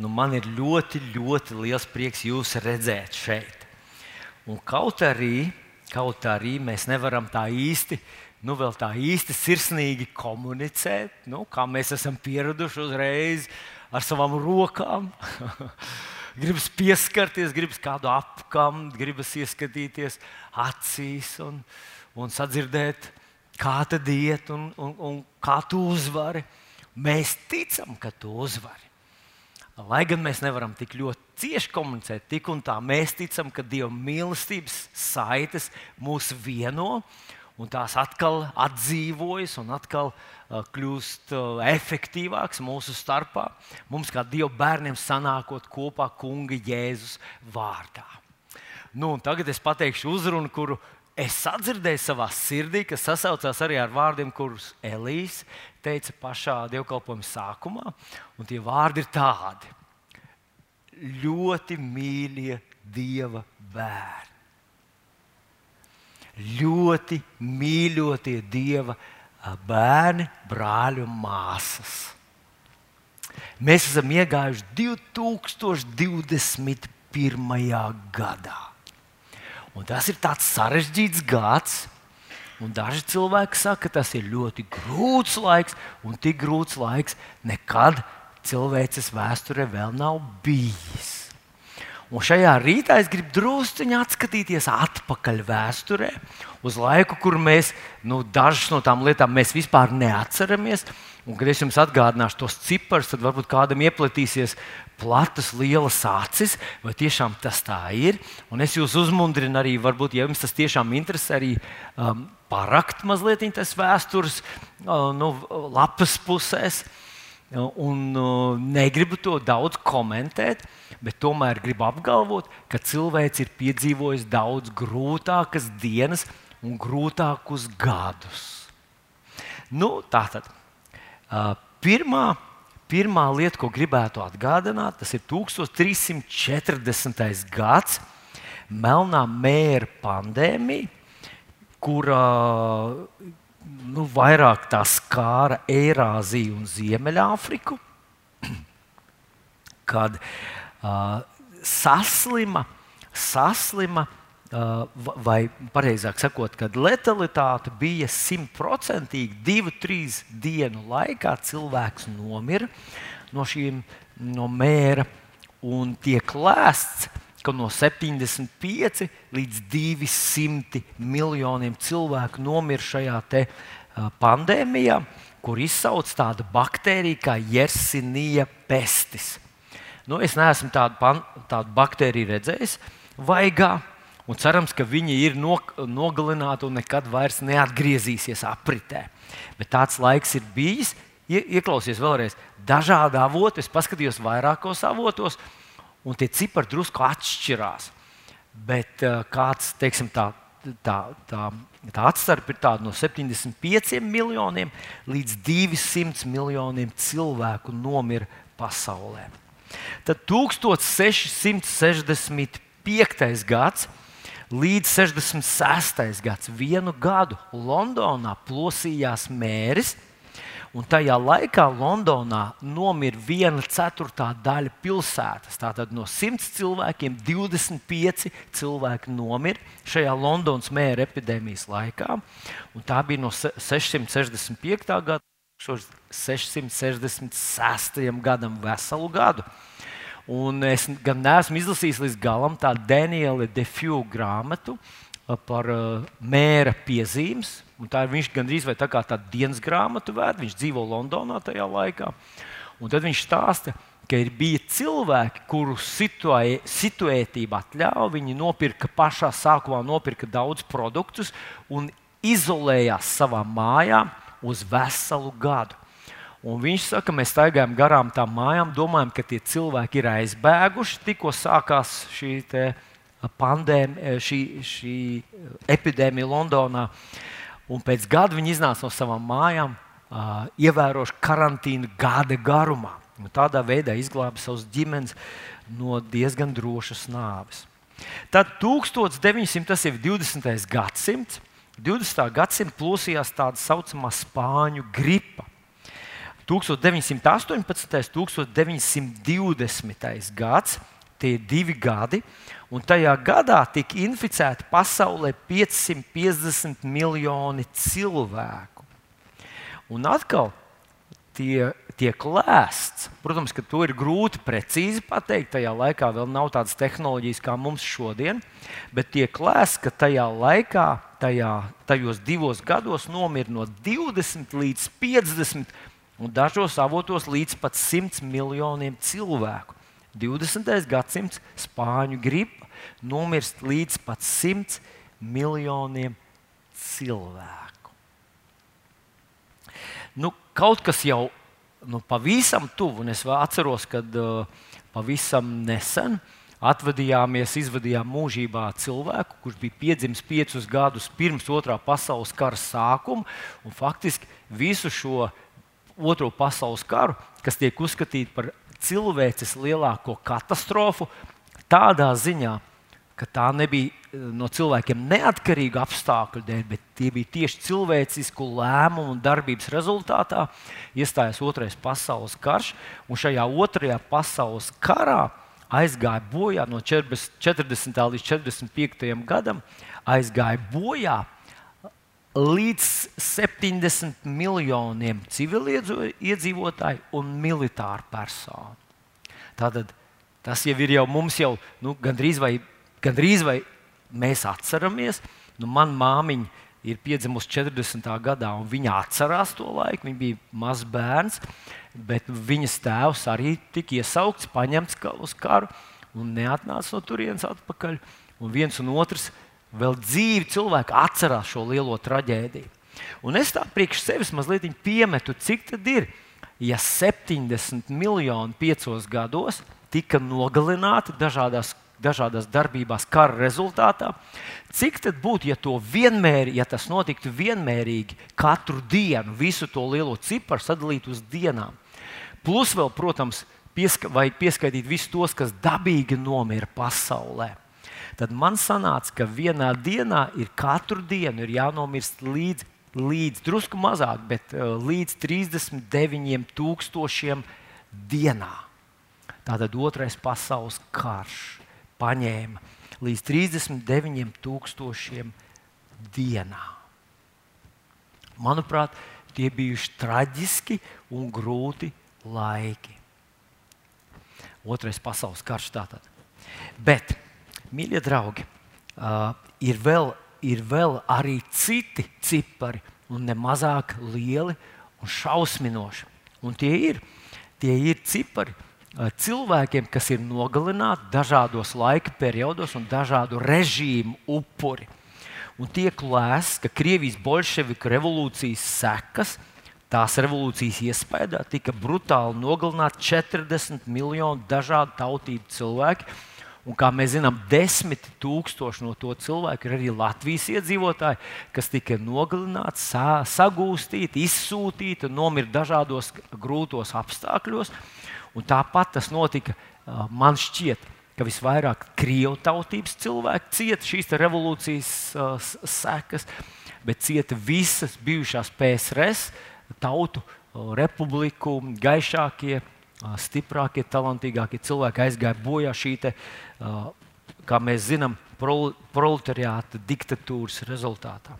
nu, man ir ļoti, ļoti liels prieks jūs redzēt šeit. Un kaut arī, kaut arī mēs nevaram tā īsti, nu, vēl tā īsti sirsnīgi komunicēt, nu, kā mēs esam pieraduši uzreiz ar savām rokām. gribas pieskarties, gribas kādu apkamt, gribas ieskatīties acīs un, un sadzirdēt, kā tad iet un, un, un kā tu uzvari. Mēs ticam, ka tu uzvari. Lai gan mēs nevaram tik ļoti cieši komunicēt, tik un tā mēs ticam, ka Dieva mīlestības saites mūs vieno, un tās atkal atdzīvojas un atkal uh, kļūst uh, efektīvākas mūsu starpā. Mums, kā Dieva bērniem, sanākot kopā Kunga Jēzus vārdā. Nu, tagad es pateikšu uzrunu, kuru es sadzirdēju savā sirdī, kas sasaucās arī ar vārdiem, kurus Elīze teica pašā dievkalpojuma sākumā. Un tie vārdi ir tādi: ļoti mīļie Dieva bērni. Ļoti mīļotie Dieva bērni, brāļi un māsas. Mēs esam iegājuši 2021. gadā. Un tas ir tāds sarežģīts gads. Un daži cilvēki saka, ka tas ir ļoti grūts laiks, un tik grūts laiks nekad cilvēces vēsturē vēl nav bijis. Un šajā rītā es gribu druskuļi atskatīties atpakaļ vēsturē, uz laiku, kur mēs nu, dažas no tām lietām vispār neatceramies. Un, kad es jums atgādināšu tos ciparus, tad varbūt kādam ieplatīsies platas, lielas acis, vai tiešām tas tā ir. Un es jūs uzmundrinu arī, varbūt, ja jums tas tiešām interesē, arī um, parakt mazliet tās vēstures uh, nu, lapas pusēs. Un uh, negribu to daudz komentēt, bet tomēr gribu apgalvot, ka cilvēks ir piedzīvojis daudz grūtākas dienas un grūtākus gadus. Nu, tā tad Pirmā, pirmā lieta, ko gribētu atgādināt, tas ir 1340. gads, Melnā mēra pandēmija, kurā nu, vairāk tā skāra Eirāziju un Ziemeļāfriku, kad uh, saslima, saslima uh, vai precīzāk sakot, kad letalitāte bija simtprocentīga, divu, trīs dienu laikā cilvēks nomira no šīm no mēra un tiek lēsts, no 75 līdz 200 miljoniem cilvēku nomira šajā uh, pandēmijā, kur izsauc tādu baktēriju kā Jersinija pestis. Nu, es neesmu tādu, pan, tādu baktēriju redzējis vaigā, Un cerams, ka viņi ir nogalināti un nekad vairs neatgriezīsies apritē. Bet tāds laiks ir bijis. Ieklausies vēlreiz, dažādi avoti, es paskatījos vairākos avotos, un tie cipari drusku atšķirās. Bet uh, kāds, teiksim, tā, tā, tā, tā atstarpe ir tāda no 75 miljoniem līdz 200 miljoniem cilvēku nomira pasaulē. Tad 1665. gads līdz 66. gads. Vienu gadu Londonā plosījās mēris. Un tajā laikā Londonā nomira viena ceturtā daļa pilsētas. Tātad no 100 cilvēkiem 25 cilvēki nomira šajā Londonas mēra epidēmijas laikā. Un tā bija no 665. gada līdz 666. gadam, veselu gadu. Un es gan neesmu izlasījis līdz galam tādu Daniela Defju grāmatu par mēra piezīmes. Tā ir viņš gandrīz vai tā kā tāda dienas grāmatu vēd. Viņš dzīvo Londonā tajā laikā. Un tad viņš stāsta, ka ir bija cilvēki, kuru situē, situētība atļāva. Viņi nopirka pašā sākumā nopirka daudz produktus un izolējās savā mājā uz veselu gadu. Un viņš saka, mēs staigājam garām tām mājām, domājam, ka tie cilvēki ir aizbēguši. Tikko sākās šī pandēmija, šī, šī epidēmija Londonā. Un pēc gada viņi iznāca no savām mājām, uh, ievērojuši karantīnu gada garumā. Un tādā veidā izglāba savus ģimenes no diezgan drošas nāves. Tad 1900, tas ir 20. gadsimts, 20. gadsimta plosījās tā saucamā spāņu gripa. 1918. un 1920. gads. Tie ir divi gadi, un tajā gadā tika inficēti pasaulē 550 miljoni cilvēku. Un atkal tie, tiek lēsts. Protams, ka to ir grūti precīzi pateikt. Tajā laikā vēl nav tādas tehnoloģijas kā mums šodien, bet tiek lēsts, ka tajā laikā, tajā, tajos divos gados nomira no 20 līdz 50 un dažos avotos līdz pat 100 miljoniem cilvēku. 20. gadsimts spāņu gripa nomirst līdz pat 100 miljoniem cilvēku. Nu, kaut kas jau nu, pavisam tuvu, un es atceros, kad uh, pavisam nesen atvadījāmies, izvadījām mūžībā cilvēku, kurš bija piedzimis piecus gadus pirms otrā pasaules kara sākuma. Faktiski visu šo otro pasaules karu, kas tiek uzskatīta par cilvēces lielāko katastrofu, tādā ziņā, ka tā nebija no cilvēkiem neatkarīga apstākļu dēļ, bet tie bija tieši cilvēcisku lēmumu un darbības rezultātā. Iestājās Otrais pasaules karš, un šajā Otrajā pasaules karā aizgāja bojā no 40. līdz 45. gadam, aizgāja bojā līdz 70 miljoniem civiliedzīvotāju un militāru personu. Tātad tas jau ir jau mums jau nu, gandrīz vai, gandrīz vai mēs atceramies. Nu, Manā māmiņa ir piedzimusi 40. gadā, un viņa atcerās to laiku. Viņa bija mazs bērns, bet viņas tēvs arī tika iesaukts, paņemts uz karu un neatnāca no turienes atpakaļ. Un viens un otrs vēl dzīvi cilvēki atcerās šo lielo traģēdiju. Un es tā priekš sevis mazliet piemetu, cik tad ir, ja 70 miljoni piecos gados tika nogalināti dažādās dažādās darbībās, kara rezultātā. Cik tad būtu, ja, vienmēr, ja tas notiktu vienmērīgi katru dienu, visu to lielo ciparu sadalītu uz dienām? Plus, vēl, protams, pieska vajag pieskaitīt visus tos, kas dabīgi nomira pasaulē. Tad man sanāca, ka vienā dienā ir katru dienu ir jānomirst līdz, līdz drusku mazāk, bet uh, līdz 39,000 dienā. Tātad otrais pasaules karš paņēma līdz 39,000 dienā. Manuprāt, tie bijuši traģiski un grūti laiki. Otrais pasaules karš tātad. Bet, mīļie draugi, uh, ir, vēl, ir vēl arī citi cipari, un ne mazāk lieli un šausminoši. Un tie ir, tie ir cipari, Eh, cilvēkiem, kas ir nogalināti dažādos laika periodos un dažādu režīmu upuri. Un tiek lēsts, ka Krievijas bolševiku revolūcijas sekas, tās revolūcijas iespējā tika brutāli nogalināti 40 miljoni dažādu tautību cilvēku. Un, kā mēs zinām, desmit tūkstoši no to cilvēku ir arī Latvijas iedzīvotāji, kas tika nogalināti, sagūstīti, izsūtīti un nomira dažādos grūtos apstākļos. Un tāpat tas notika man šķiet. Visvairāk krievu tautības cilvēki cieta šīs revolūcijas uh, sekas, bet cieta visas bijušās PSRS tautu uh, republiku gaišākie, uh, stiprākie, talantīgākie cilvēki aizgāja bojā šī, te, kā mēs zinām, prol proletariāta diktatūras rezultātā.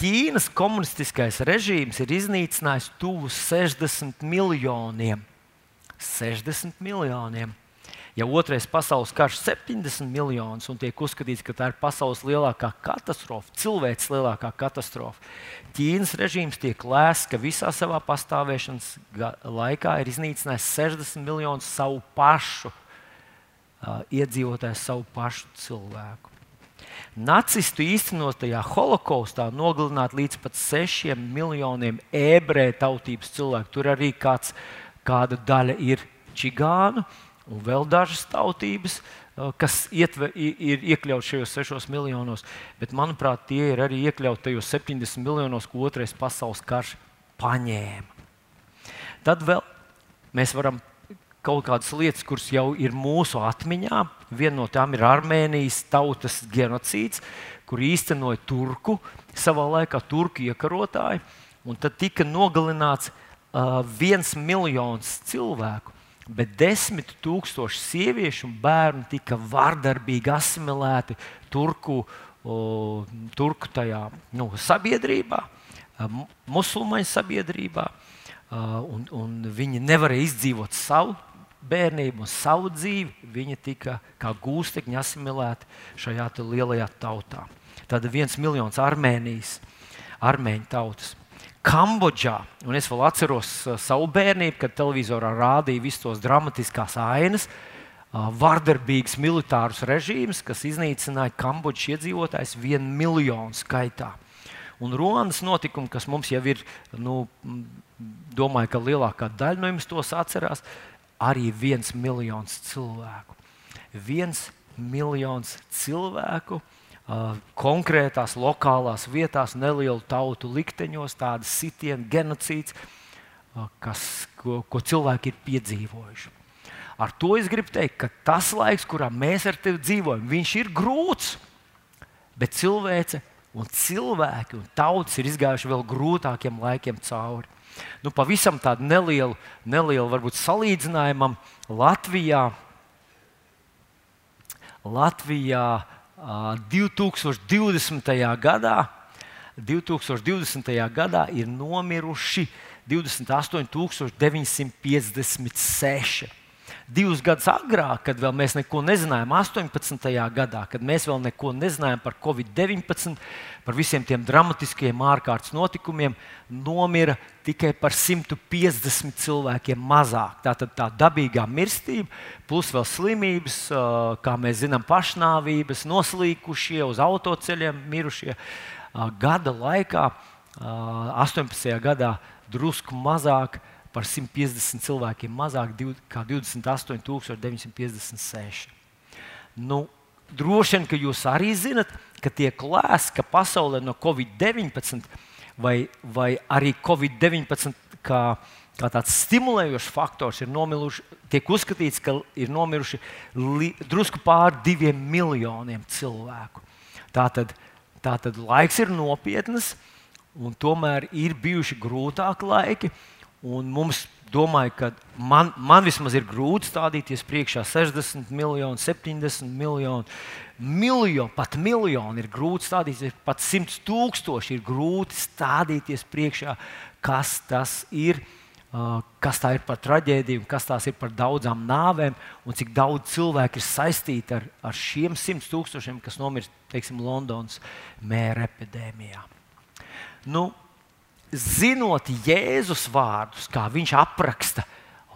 Ķīnas komunistiskais režīms ir iznīcinājis tuvu 60 miljoniem 60 miljoniem. Ja otrais pasaules karš ir 70 miljonus un tiek uzskatīts, ka tā ir pasaules lielākā katastrofa, cilvēks lielākā katastrofa, Ķīnas režīms tiek lēsts, ka visā savā pastāvēšanas laikā ir iznīcinājis 60 miljonus savu pašu uh, iedzīvotāju, savu pašu cilvēku. Nacistu īstenotajā holokaustā nogalināt līdz pat 6 miljoniem ebreju tautības cilvēku. Tur arī kāds uh, kāda daļa ir čigānu un vēl dažas tautības, uh, kas ietver, ir iekļauts šajos 6 miljonos. Bet, manuprāt, tie ir arī iekļauti tajos 70 miljonos, ko otrais pasaules karš paņēma. Tad vēl mēs varam kaut kādas lietas, kuras jau ir mūsu atmiņā. Viena no tām ir Armēnijas tautas genocīds, kur īstenoja turku savā laikā, turku iekarotāji. Un tad tika nogalināts uh, viens miljons cilvēku, bet desmit tūkstoši sieviešu un bērnu tika vardarbīgi asimilēti turku, uh, turku tajā, nu, sabiedrībā, musulmaņu sabiedrībā. Un, un viņi nevarēja izdzīvot savu bērnību un savu dzīvi. Viņi tika kā gūstekņi asimilēti šajā lielajā tautā. Tad viens miljons Armēnijas, armēņu tautas. Kambodžā, un es vēl atceros uh, savu bērnību, kad televizorā rādīja visus tos dramatiskās ainas, uh, vardarbīgs militārus režīms, kas iznīcināja Kambodžas iedzīvotājus vienu miljonu skaitā. Un Ronas notikumi, kas mums jau ir, nu, domāju, ka lielākā daļa no jums tos atcerās, arī viens miljons cilvēku. Viens miljons cilvēku konkrētās lokālās vietās, nelielu tautu likteņos, tādas sitienu, genocīds, uh, kas, ko, ko cilvēki ir piedzīvojuši. Ar to es gribu teikt, ka tas laiks, kurā mēs ar tevi dzīvojam, viņš ir grūts, bet cilvēce un cilvēki un tautas ir izgājuši vēl grūtākiem laikiem cauri. Nu, pavisam tādu nelielu, nelielu varbūt salīdzinājumam Latvijā. Latvijā 2020. gadā, 2020. gadā ir nomiruši 28,956 divus gadus agrāk, kad vēl mēs neko nezinājām, 18. gadā, kad mēs vēl neko nezinājām par Covid-19, par visiem tiem dramatiskiem ārkārtas notikumiem, nomira tikai par 150 cilvēkiem mazāk. Tā tad tā dabīgā mirstība, plus vēl slimības, kā mēs zinām, pašnāvības, noslīkušie uz autoceļiem, mirušie gada laikā, 18. gadā drusku mazāk par 150 cilvēkiem mazāk nekā 28,956. Nu, droši vien, ka jūs arī zinat, ka tiek lēsts, ka pasaulē no Covid-19 vai, vai arī Covid-19 kā, kā tāds stimulējošs faktors ir nomiruši, tiek uzskatīts, ka ir nomiruši li, drusku pār diviem miljoniem cilvēku. Tātad, tātad laiks ir nopietns, un tomēr ir bijuši grūtāki laiki. Un mums, domāju, ka man, man vismaz ir grūti stādīties priekšā 60 miljoni, 70 miljoni. Miljoni, pat miljoni ir grūti stādīties, pat 100 tūkstoši ir grūti stādīties priekšā, kas tas ir. Uh, kas tā ir par traģēdiju, kas tās ir par daudzām nāvēm, un cik daudz cilvēku ir saistīti ar, ar šiem simt tūkstošiem, kas nomirst, teiksim, Londonas mēra epidēmijā. Nu, zinot Jēzus vārdus, kā viņš apraksta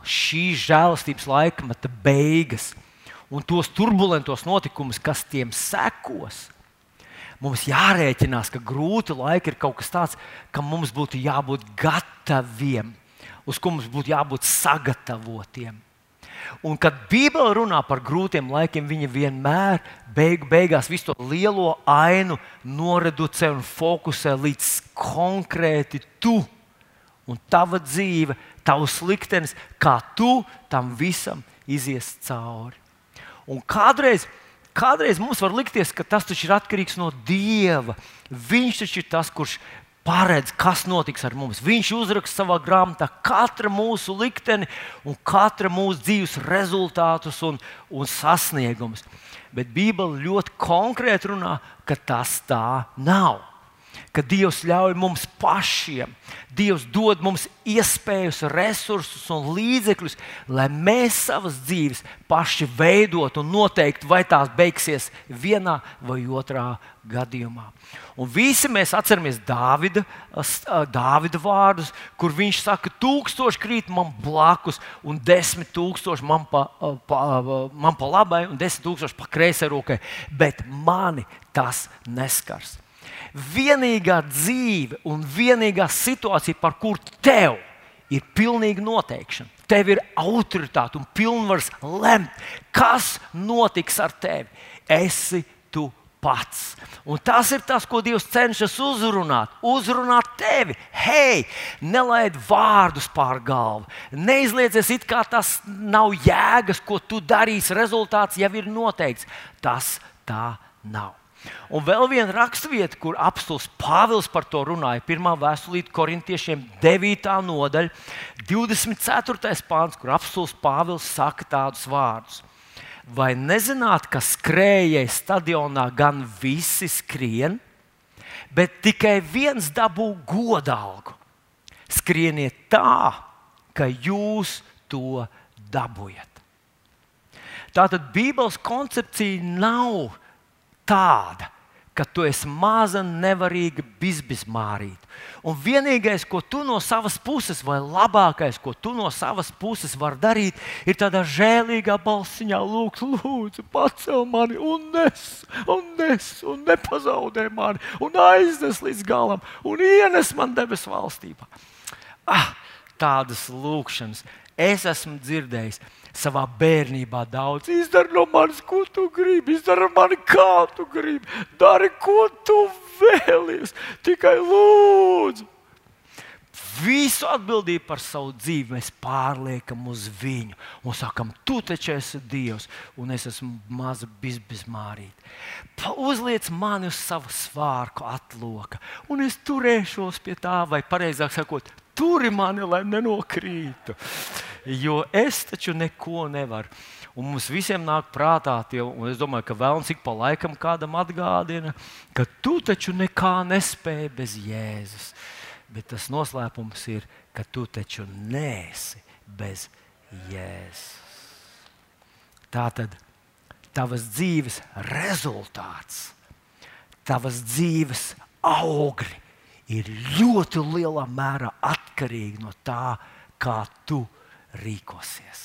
šīs žēlastības laikmeta beigas un tos turbulentos notikumus, kas tiem sekos, mums jārēķinās, ka grūti laiki ir kaut kas tāds, kam mums būtu jābūt gataviem, uz ko mums būtu jābūt sagatavotiem. Un kad Bībele runā par grūtiem laikiem, viņa vienmēr beigu, beigās visu to lielo ainu noreducē un fokusē līdz konkrēti tu un tava dzīve, tavs liktenis, kā tu tam visam izies cauri. Un kādreiz, kādreiz mums var likties, ka tas ir atkarīgs no Dieva. Viņš taču ir tas, kurš paredz, kas notiks ar mums. Viņš uzraksta savā grāmatā katra mūsu likteni un katra mūsu dzīves rezultātus un, un sasniegumus. Bet Bībele ļoti konkrēti runā, ka tas tā nav ka Dievs ļauj mums pašiem, Dievs dod mums iespējas, resursus un līdzekļus, lai mēs savas dzīves paši veidot un noteikti, vai tās beigsies vienā vai otrā gadījumā. Un visi mēs atceramies Dāvida, Dāvida vārdus, kur viņš saka, tūkstoši krīt man blakus, un desmit tūkstoši man pa, pa, man pa labai, un desmit tūkstoši pa kreisai rokai, bet mani tas neskars vienīgā dzīve un vienīgā situācija, par kuru tev ir pilnīga noteikšana. Tev ir autoritāte un pilnvars lemt, kas notiks ar tevi. Esi tu pats. Un tas ir tas, ko Dievs cenšas uzrunāt. Uzrunāt tevi. Hei, nelaid vārdus pār galvu. Neizliecies, it kā tas nav jēgas, ko tu darīsi. Rezultāts jau ir noteikts. Tas tā nav. Un vēl viena raksturvieta, kur apstults Pāvils par to runāja, pirmā vēstulīte korintiešiem, 9. nodaļa, 24. pāns, kur apstults Pāvils saka tādus vārdus. Vai nezināt, ka skrējēji stadionā gan visi skrien, bet tikai viens dabū godalgu? Skrieniet tā, ka jūs to dabūjat. Tātad Bībeles koncepcija nav tāda, ka tu esi maza, nevarīga bizbizmārīta. Un vienīgais, ko tu no savas puses, vai labākais, ko tu no savas puses vari darīt, ir tādā žēlīgā balsiņā lūgt, lūdzu, pacel mani un nes, un nes, un nepazaudē mani, un aiznes līdz galam, un ienes man debesu valstībā. Ah, tādas lūkšanas es esmu dzirdējis savā bērnībā daudz. Izdari no manis, ko tu gribi, izdari no manis, kā tu gribi, dari, ko tu vēlies. Tikai lūdzu. Visu atbildību par savu dzīvi mēs pārliekam uz viņu un sakam, tu taču esi Dievs, un es esmu maza bizmārīte. Uzliec mani uz savu svārku atloka, un es turēšos pie tā, vai pareizāk sakot, turi mani, lai nenokrītu. Jo es taču neko nevaru. Un mums visiem nāk prātā, tie, un es domāju, ka vēlams ik pa laikam kādam atgādina, ka tu taču nekā nespēji bez Jēzus. Bet tas noslēpums ir, ka tu taču nēsi bez Jēzus. Tā tad tavas dzīves rezultāts, tavas dzīves augļi ir ļoti lielā mērā atkarīgi no tā, kā tu rīkosies.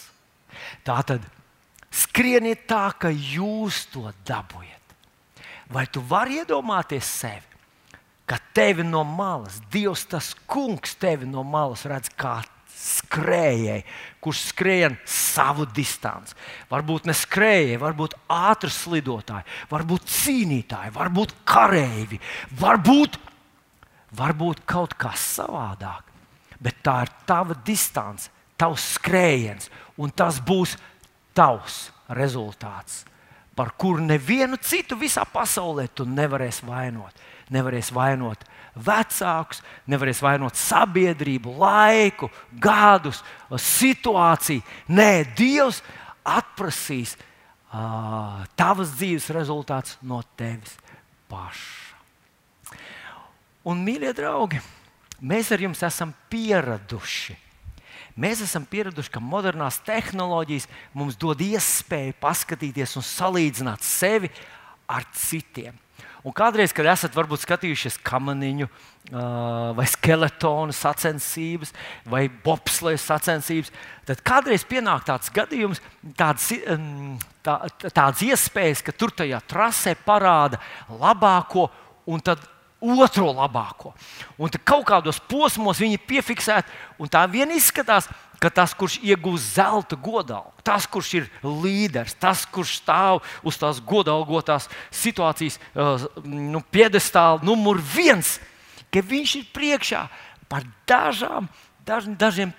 Tā tad skrieniet tā, ka jūs to dabūjat. Vai tu vari iedomāties sevi, ka tevi no malas, Dievs, tas kungs, tevi no malas redz kā skrējēji, kurš skrien savu distanci. Varbūt ne skrējēji, varbūt ātri slidotāji, varbūt cīnītāji, varbūt kareivi, varbūt varbūt kaut kas savādāk, bet tā ir tava distance, tavs skrējiens, un tas būs tavs rezultāts, par kuru nevienu citu visā pasaulē tu nevarēsi vainot. Nevarēsi vainot vecākus, nevarēsi vainot sabiedrību, laiku, gadus, situāciju. Nē, Dievs atprasīs uh, tavas dzīves rezultāts no tevis paša. Un, mīļie draugi, mēs ar jums esam pieraduši. Mēs esam pieraduši, ka modernās tehnoloģijas mums dod iespēju paskatīties un salīdzināt sevi ar citiem. Un kādreiz, kad esat varbūt skatījušies kamaniņu, vai skeletonu sacensības, vai bobsleja sacensības, tad kādreiz pienāk tāds gadījums, tāds, tā, tāds iespējas, ka tur tajā trasē parāda labāko, un tad otro labāko. Un kaut kādos posmos viņi ir piefiksēti, un tā vien izskatās, ka tas, kurš iegūst zelta godalgu, tas, kurš ir līderis, tas, kurš stāv uz tās godalgotās situācijas, uh, nu, piedestāla numur viens, ka viņš ir priekšā par dažām, daž, dažiem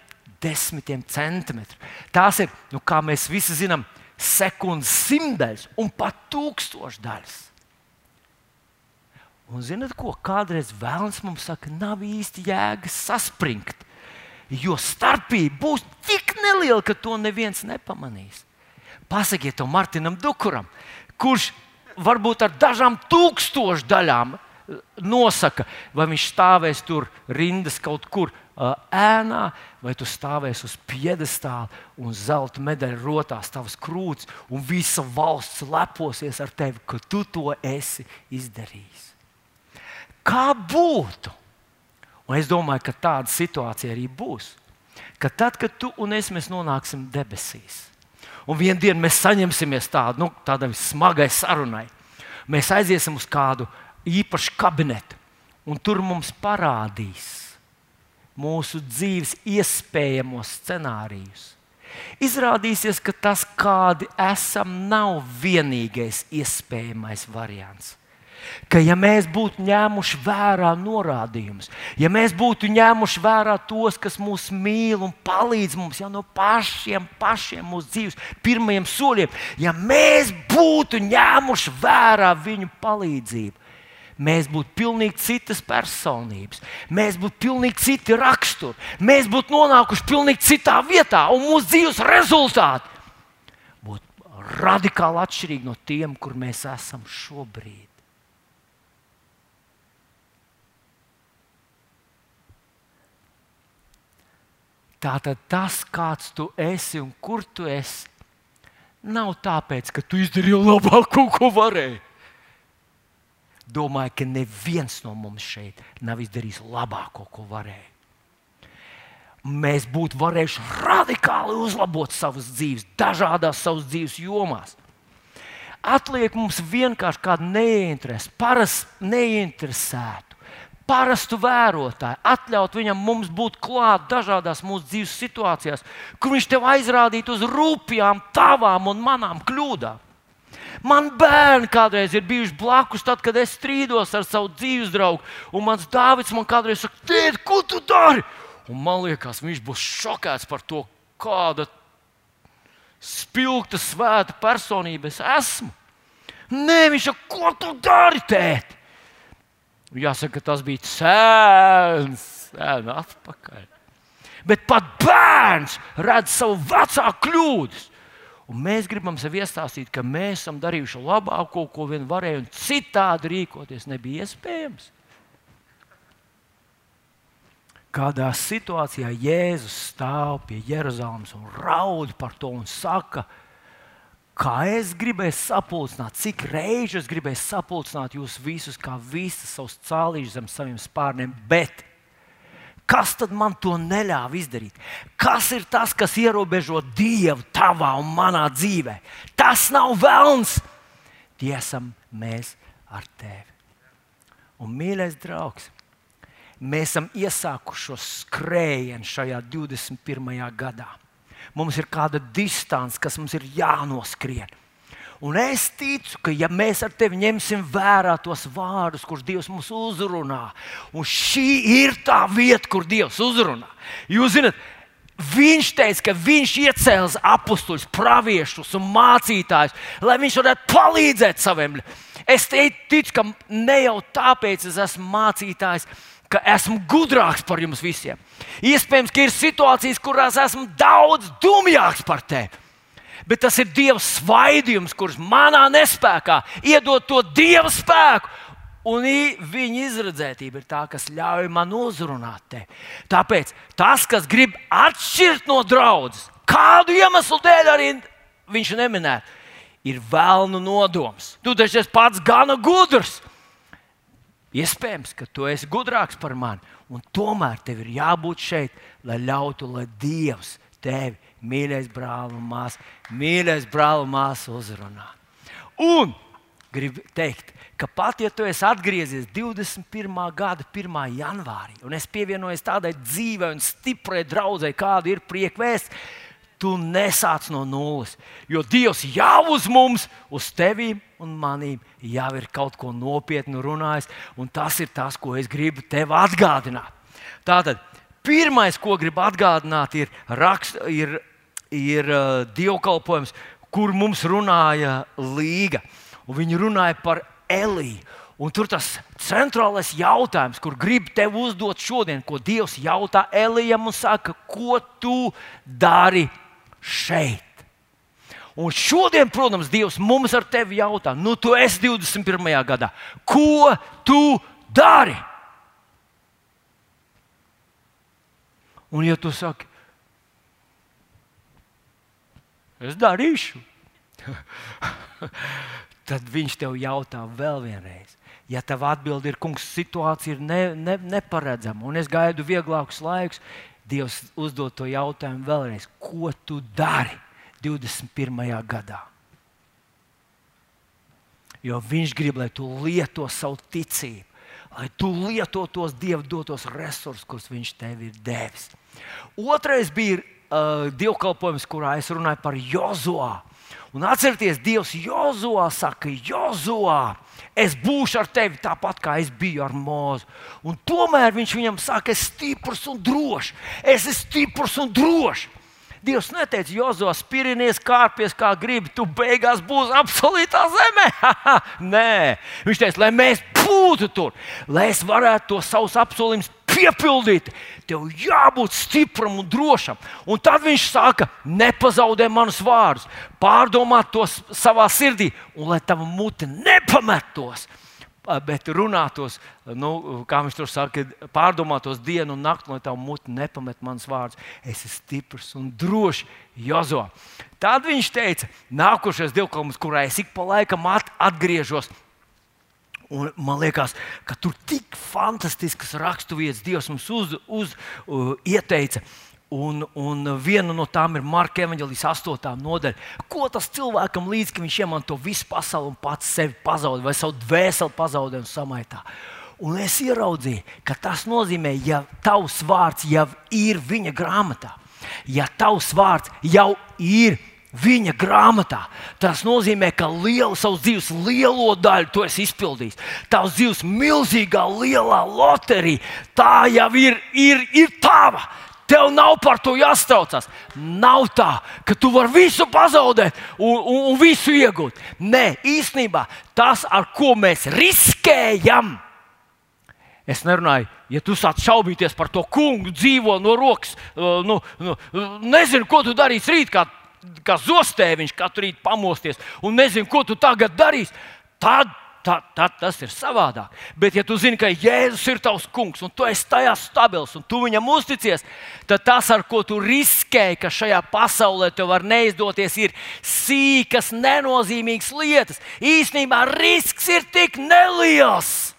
desmitiem centimetru. Tās ir, nu, kā mēs visi zinām, sekundes simtdaļas un pat tūkstošdaļas. Un zinot, ko kādreiz vēlams mums saka, nav īsti jēgas saspringt. Jo starpība būs tik neliela, ka to neviens nepamanīs. Pasakiet to Martinam Dukuram, kurš varbūt ar dažām tūkstošu daļām eh, nosaka, vai viņš stāvēs tur rindas kaut kur uh, ēnā, vai tu stāvēsi uz piedestāla un zelta medaļa rotās tavas krūts, un visa valsts leposies ar tevi, ka tu to esi izdarījis. Kā būtu? Un es domāju, ka tāda situācija arī būs. Ka tad, kad tu un es nonāksim debesīs, un vienā dienā mēs saņemsimies tādu, nu, tādai smagai sarunai, mēs aiziesim uz kādu īpašu kabinetu, un tur mums parādīs mūsu dzīves iespējamos scenārijus. Izrādīsies, ka tas, kādi esam, nav vienīgais iespējamais variants ka, ja mēs būtu ņēmuši vērā norādījumus, ja mēs būtu ņēmuši vērā tos, kas mūs mīl un palīdz mums jau no pašiem, pašiem mūsu dzīves pirmajiem soļiem, ja mēs būtu ņēmuši vērā viņu palīdzību, mēs būtu pilnīgi citas personības, mēs būtu pilnīgi citi raksturi, mēs būtu nonākuši pilnīgi citā vietā, un mūsu dzīves rezultāti būtu radikāli atšķirīgi no tiem, kur mēs esam šobrīd. Tātad tas, kāds tu esi un kur tu esi, nav tāpēc, ka tu izdarīji labāko, ko varēji. Domāju, ka neviens no mums šeit nav izdarījis labāko, ko varēja. Mēs būtu varējuši radikāli uzlabot savas dzīves, dažādās savas dzīves jomās. Atliek mums vienkārši kādu neinteresu, parastu neinteresētu parastu vērotāju, atļaut viņam mums būt klāt dažādās mūsu dzīves situācijās, kur viņš tev aizrādītu uz rūpjām, tavām un manām kļūdām. Man bērni kādreiz ir bijuši blakus, tad, kad es strīdos ar savu dzīves draugu, un mans dāvids man kādreiz saka, tēti, ko tu dari? Un man liekas, viņš būs šokēts par to, kāda spilgta, svēta personība es esmu. Nē, viņš saka, ko tu dari, tēti? Jāsaka, tas bija sēns, sēns atpakaļ. Bet pat bērns redz savu vecāku kļūdas. Un mēs gribam sev iestāstīt, ka mēs esam darījuši labāko, ko vien varējām, un citādi rīkoties nebija iespējams. Kādā situācijā Jēzus stāv pie Jeruzalemes un raud par to un saka, ka Kā es gribēju sapulcināt, cik reizes es gribēju sapulcināt jūs visus, kā visas savas cālīšas zem saviem spārniem, bet kas tad man to neļāva izdarīt? Kas ir tas, kas ierobežo Dievu tavā un manā dzīvē? Tas nav vēlns. Tie esam mēs ar tevi. Un, mīļais draugs, mēs esam iesākuši šo skrējienu šajā 21. gadā mums ir kāda distance, kas mums ir jānoskrien. Un es ticu, ka ja mēs ar tevi ņemsim vērā tos vārdus, kurus Dievs mums uzrunā, un šī ir tā vieta, kur Dievs uzrunā. Jūs zināt, Viņš teica, ka viņš iecēls apstuļus, praviešus un mācītājus, lai viņš varētu palīdzēt saviem. Es ticu, ka ne jau tāpēc es esmu mācītājs, ka esmu gudrāks par jums visiem. Iespējams, ka ir situācijas, kurās esmu daudz dumjāks par tevi. Bet tas ir Dieva svaidījums, kurš manā nespējā iedod to Dieva spēku. Un viņa izredzētība ir tā, kas ļauj man uzrunāt tevi. Tāpēc tas, kas grib atšķirt no draudzes, kādu iemeslu dēļ arī viņš neminēja, ir vēlnu nodoms. Tu taču esi pats gana gudrs. Iespējams, ka tu esi gudrāks par mani, un tomēr tev ir jābūt šeit, lai ļautu, lai Dievs tevi, mīļais brāl un māsa, mīļais brāl un māsa, uzrunā. Un gribu teikt, ka pat ja tu esi atgriezies 21. gada 1. janvārī, un es pievienojos tādai dzīvei un stiprai draudzē, kāda ir priekvēsts, tu nesāc no nulles. Jo Dievs jau uz mums, uz tevi un manīm, jau ir kaut ko nopietnu runājis, un tas ir tas, ko es gribu tev atgādināt. Tātad, pirmais, ko gribu atgādināt, ir, rakst, ir, ir uh, dievkalpojums, kur mums runāja Līga. Un viņi runāja par Eliju. Un tur tas centrālais jautājums, kur gribu tev uzdot šodien, ko Dievs jautā Elijam un saka, ko tu dari šeit. Un šodien, protams, Dievs mums ar tevi jautā, nu, tu esi 21. gadā, ko tu dari? Un, ja tu saki, es darīšu, tad viņš tev jautā vēl vienreiz. Ja tava atbilde ir, kungs, situācija ir ne, ne, neparedzama, un es gaidu vieglākus laikus, Dievs uzdod to jautājumu vēlreiz, ko tu dari 21. gadā? Jo Viņš grib, lai tu lieto savu ticību, lai tu lieto tos Dieva dotos resursus, kurus Viņš tev ir devis. Otrais bija uh, dievkalpojums, kurā es runāju par Jozoā. Un atcerieties, Dievs Jozovā saka, Jozovā, es būšu ar tevi tāpat kā es biju ar mūzu. Un tomēr viņš viņam saka, es esmu stiprs un drošs. Es esmu stiprs un drošs. Dievs neteica, Jozovs, spirinies, kāpjas kā gribi, tu beigās būsi absolūtā zemē. Nē, viņš teica, lai mēs būtu tur, lai es varētu to savus apsolījumus piepildīt. Tev jābūt stipram un drošam. Un tad viņš saka, nepazaudē manus vārdus, pārdomā tos savā sirdī, un lai tava mute nepametos bet runātos, nu, kā viņš tur saka, pārdomātos dienu un nakti, lai tā muti nepamet mans vārds. Es esmu stiprs un drošs, Jozo. Tad viņš teica, nākošais dievkalpojums, kurā es ik pa laikam atgriežos. Un man liekas, ka tur tik fantastiskas raksturvietas Dievs mums uz, uz, uh, ieteica. Un, un viena no tām ir Marka Evanģelijas 8. nodaļa. Ko tas cilvēkam līdz, ka viņš iemanto visu pasauli un pats sevi pazaudē, vai savu dvēseli pazaudē un samaitā? Un es ieraudzīju, ka tas nozīmē, ja tavs vārds jau ir viņa grāmatā, ja tavs vārds jau ir viņa grāmatā, tas nozīmē, ka lielu savas dzīves lielo daļu tu esi izpildījis. Tavs dzīves milzīgā, lielā loterija, tā jau ir, ir, ir tava. Tev nav par to jāstraucās. Nav tā, ka tu vari visu pazaudēt un, un, un visu iegūt. Nē, īstenībā tas, ar ko mēs riskējam, Es nerunāju, ja tu sāc šaubīties par to kungu, dzīvo no rokas, uh, nu, nu, nezinu, ko tu darīsi rīt, kā, kā zostēviņš, katru rītu pamosties, un nezinu, ko tu tagad darīsi. Tad tad, tad tas ir savādāk. Bet, ja tu zini, ka Jēzus ir tavs kungs, un tu esi tajā stabils, un tu viņam uzticies, tad tas, ar ko tu riskēji, ka šajā pasaulē tev var neizdoties, ir sīkas, nenozīmīgas lietas. Īsnībā risks ir tik neliels.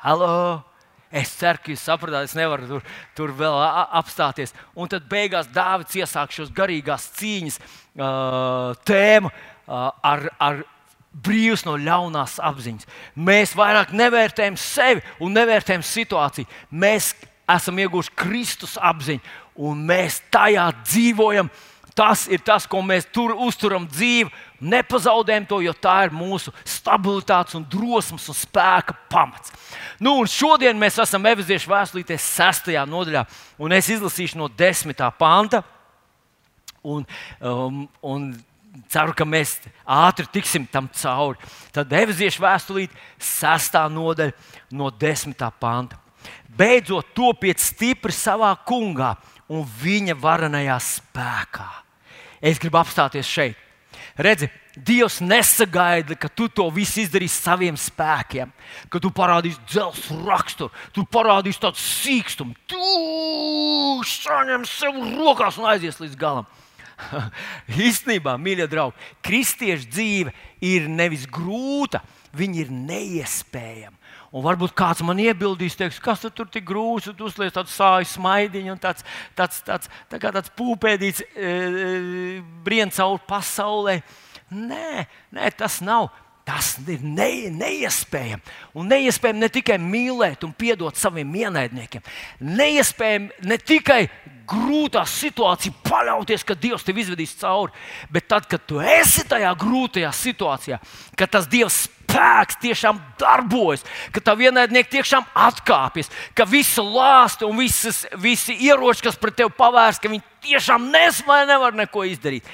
Halo! Es ceru, ka jūs sapratāt, es nevaru tur, tur vēl apstāties. Un tad beigās Dārvids iesāk šos garīgās cīņas uh, tēmu uh, ar, ar brīvs no ļaunās apziņas. Mēs vairāk nevērtējam sevi un nevērtējam situāciju. Mēs esam ieguvuši Kristus apziņu, un mēs tajā dzīvojam. Tas ir tas, ko mēs tur uzturam dzīvi. Nepazaudējam to, jo tā ir mūsu stabilitātes, un drosmes un spēka pamats. Nu, šodien mēs esam Eveziešu vēstulītē, 6. nodaļā, un es izlasīšu no 10. panta. Un, um, un ceru, ka mēs ātri tiksim tam cauri. Tad Efeziešu vēstulīt, 6. nodaļa, no 10. panta. Beidzot, topiet stipri savā kungā un viņa varenajā spēkā. Es gribu apstāties šeit. Redzi, Dievs nesagaida, ka tu to visu izdarīsi saviem spēkiem, ka tu parādīsi dzelzceļa raksturu, tu parādīsi tādu sīkstumu, tu saņem sev rokās un aizies līdz galam. Īstenībā, mīļie draugi, kristiešu dzīve ir nevis grūta, viņa ir neiespējama. Un varbūt kāds man iebildīs, teiks, kas tur tik grūts, tu uzliec tādu sāļu smaidiņu, un tāds, tāds, tāds, tā tāds pūpēdīts e, e, brien cauri pasaulē. Nē, nē, tas nav. Tas ir ne, neiespējami. Un neiespējami ne tikai mīlēt un piedot saviem ienaidniekiem. Neiespējami ne tikai grūtā situācijā paļauties, ka Dievs tev izvedīs cauri, bet tad, kad tu esi tajā grūtajā situācijā, kad tas Dievs spēks tiešām darbojas, ka tā vienaidnieki tiešām atkāpjas, ka visa lāsta un visas, visi ieroči, kas pret tevi pavērst, ka viņi tiešām nesmēja, nevar neko izdarīt.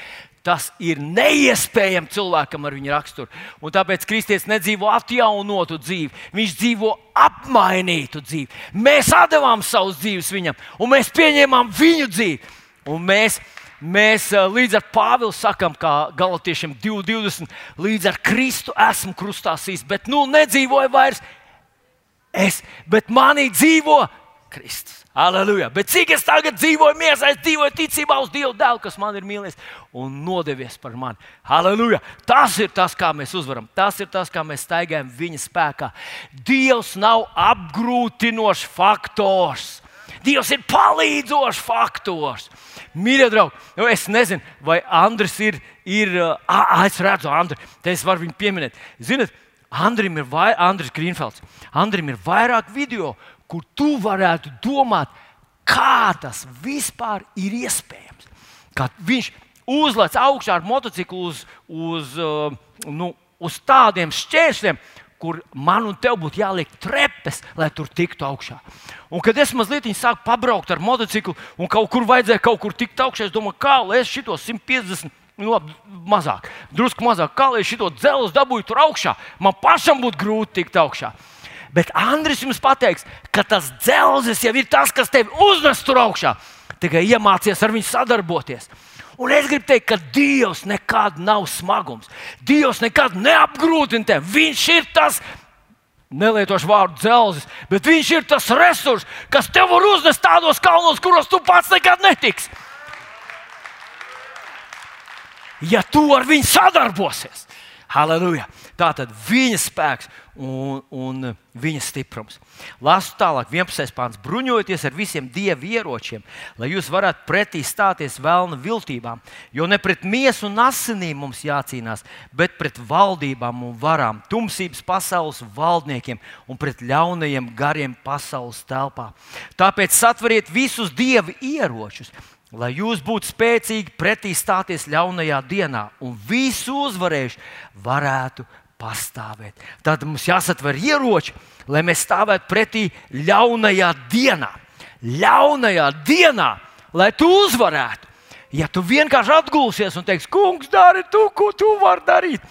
Tas ir neiespējami cilvēkam ar viņa raksturu. Un tāpēc kristietis nedzīvo atjaunotu dzīvi, viņš dzīvo apmainītu dzīvi. Mēs devām savus dzīves viņam, un mēs pieņēmām viņu dzīvi. Un mēs, mēs līdz ar Pāvilu sakām, kā Galotiešiem 2,20, līdz ar Kristu esmu krustā sīs, bet nu nedzīvoju vairs es, bet manī dzīvo Kristus. Aleluja! Bet cik es tagad dzīvoju miesā, es dzīvoju ticībā uz Dievu dēlu, kas man ir mīlējis un nodevies par mani. Aleluja! Tas ir tas, kā mēs uzvaram. Tas ir tas, kā mēs staigājam viņa spēkā. Dievs nav apgrūtinošs faktors. Dievs ir palīdzošs faktors. Mīļie draugi, nu es nezinu, vai Andris ir. ir uh, es redzu, Andri, te es varu viņu pieminēt. Ziniet, Andrim ir, vai, Andris Grīnfelds, Andrim ir vairāk video, kur tu varētu domāt, kā tas vispār ir iespējams. Kad viņš uzlec augšā ar motociklu uz, uz, nu, uz tādiem šķēršļiem, kur man un tev būtu jāliek trepes, lai tur tiktu augšā. Un kad es mazliet sāku pabraukt ar motociklu, un kaut kur vajadzēja kaut kur tikt augšā, es domāju, kā lai es šito 150. Nu, labi, mazāk, drusku mazāk, kā lai šo dzelzi dabūju tur augšā. Man pašam būtu grūti tikt augšā. Bet Andris jums pateiks, ka tas dzelzis jau ir tas, kas tevi uznes tur augšā. Tikai iemācies ar viņu sadarboties. Un es gribu teikt, ka Dievs nekad nav smagums. Dievs nekad neapgrūtina tevi. Viņš ir tas, nelietošu vārdu dzelzis, bet viņš ir tas resurs, kas tev var uznest tādos kalnos, kuros tu pats nekad netiksi. Ja tu ar viņu sadarbosies, Halleluja! Tā tad viņa spēks un, un viņa stiprums. Lasu tālāk, 11. pāns. Bruņojieties ar visiem dievu ieročiem, lai jūs varētu pretī stāties vēlna viltībām. Jo ne pret miesu un asinīm mums jācīnās, bet pret valdībām un varām, tumsības pasaules valdniekiem un pret ļaunajiem gariem pasaules telpā. Tāpēc satveriet visus dievu ieročus lai jūs būtu spēcīgi pretī stāties ļaunajā dienā un visu uzvarējuši varētu pastāvēt. Tad mums jāsatver ieroči, lai mēs stāvētu pretī ļaunajā dienā. Ļaunajā dienā, lai tu uzvarētu. Ja tu vienkārši atgulsies un teiksi, kungs, dari to, ko tu vari darīt,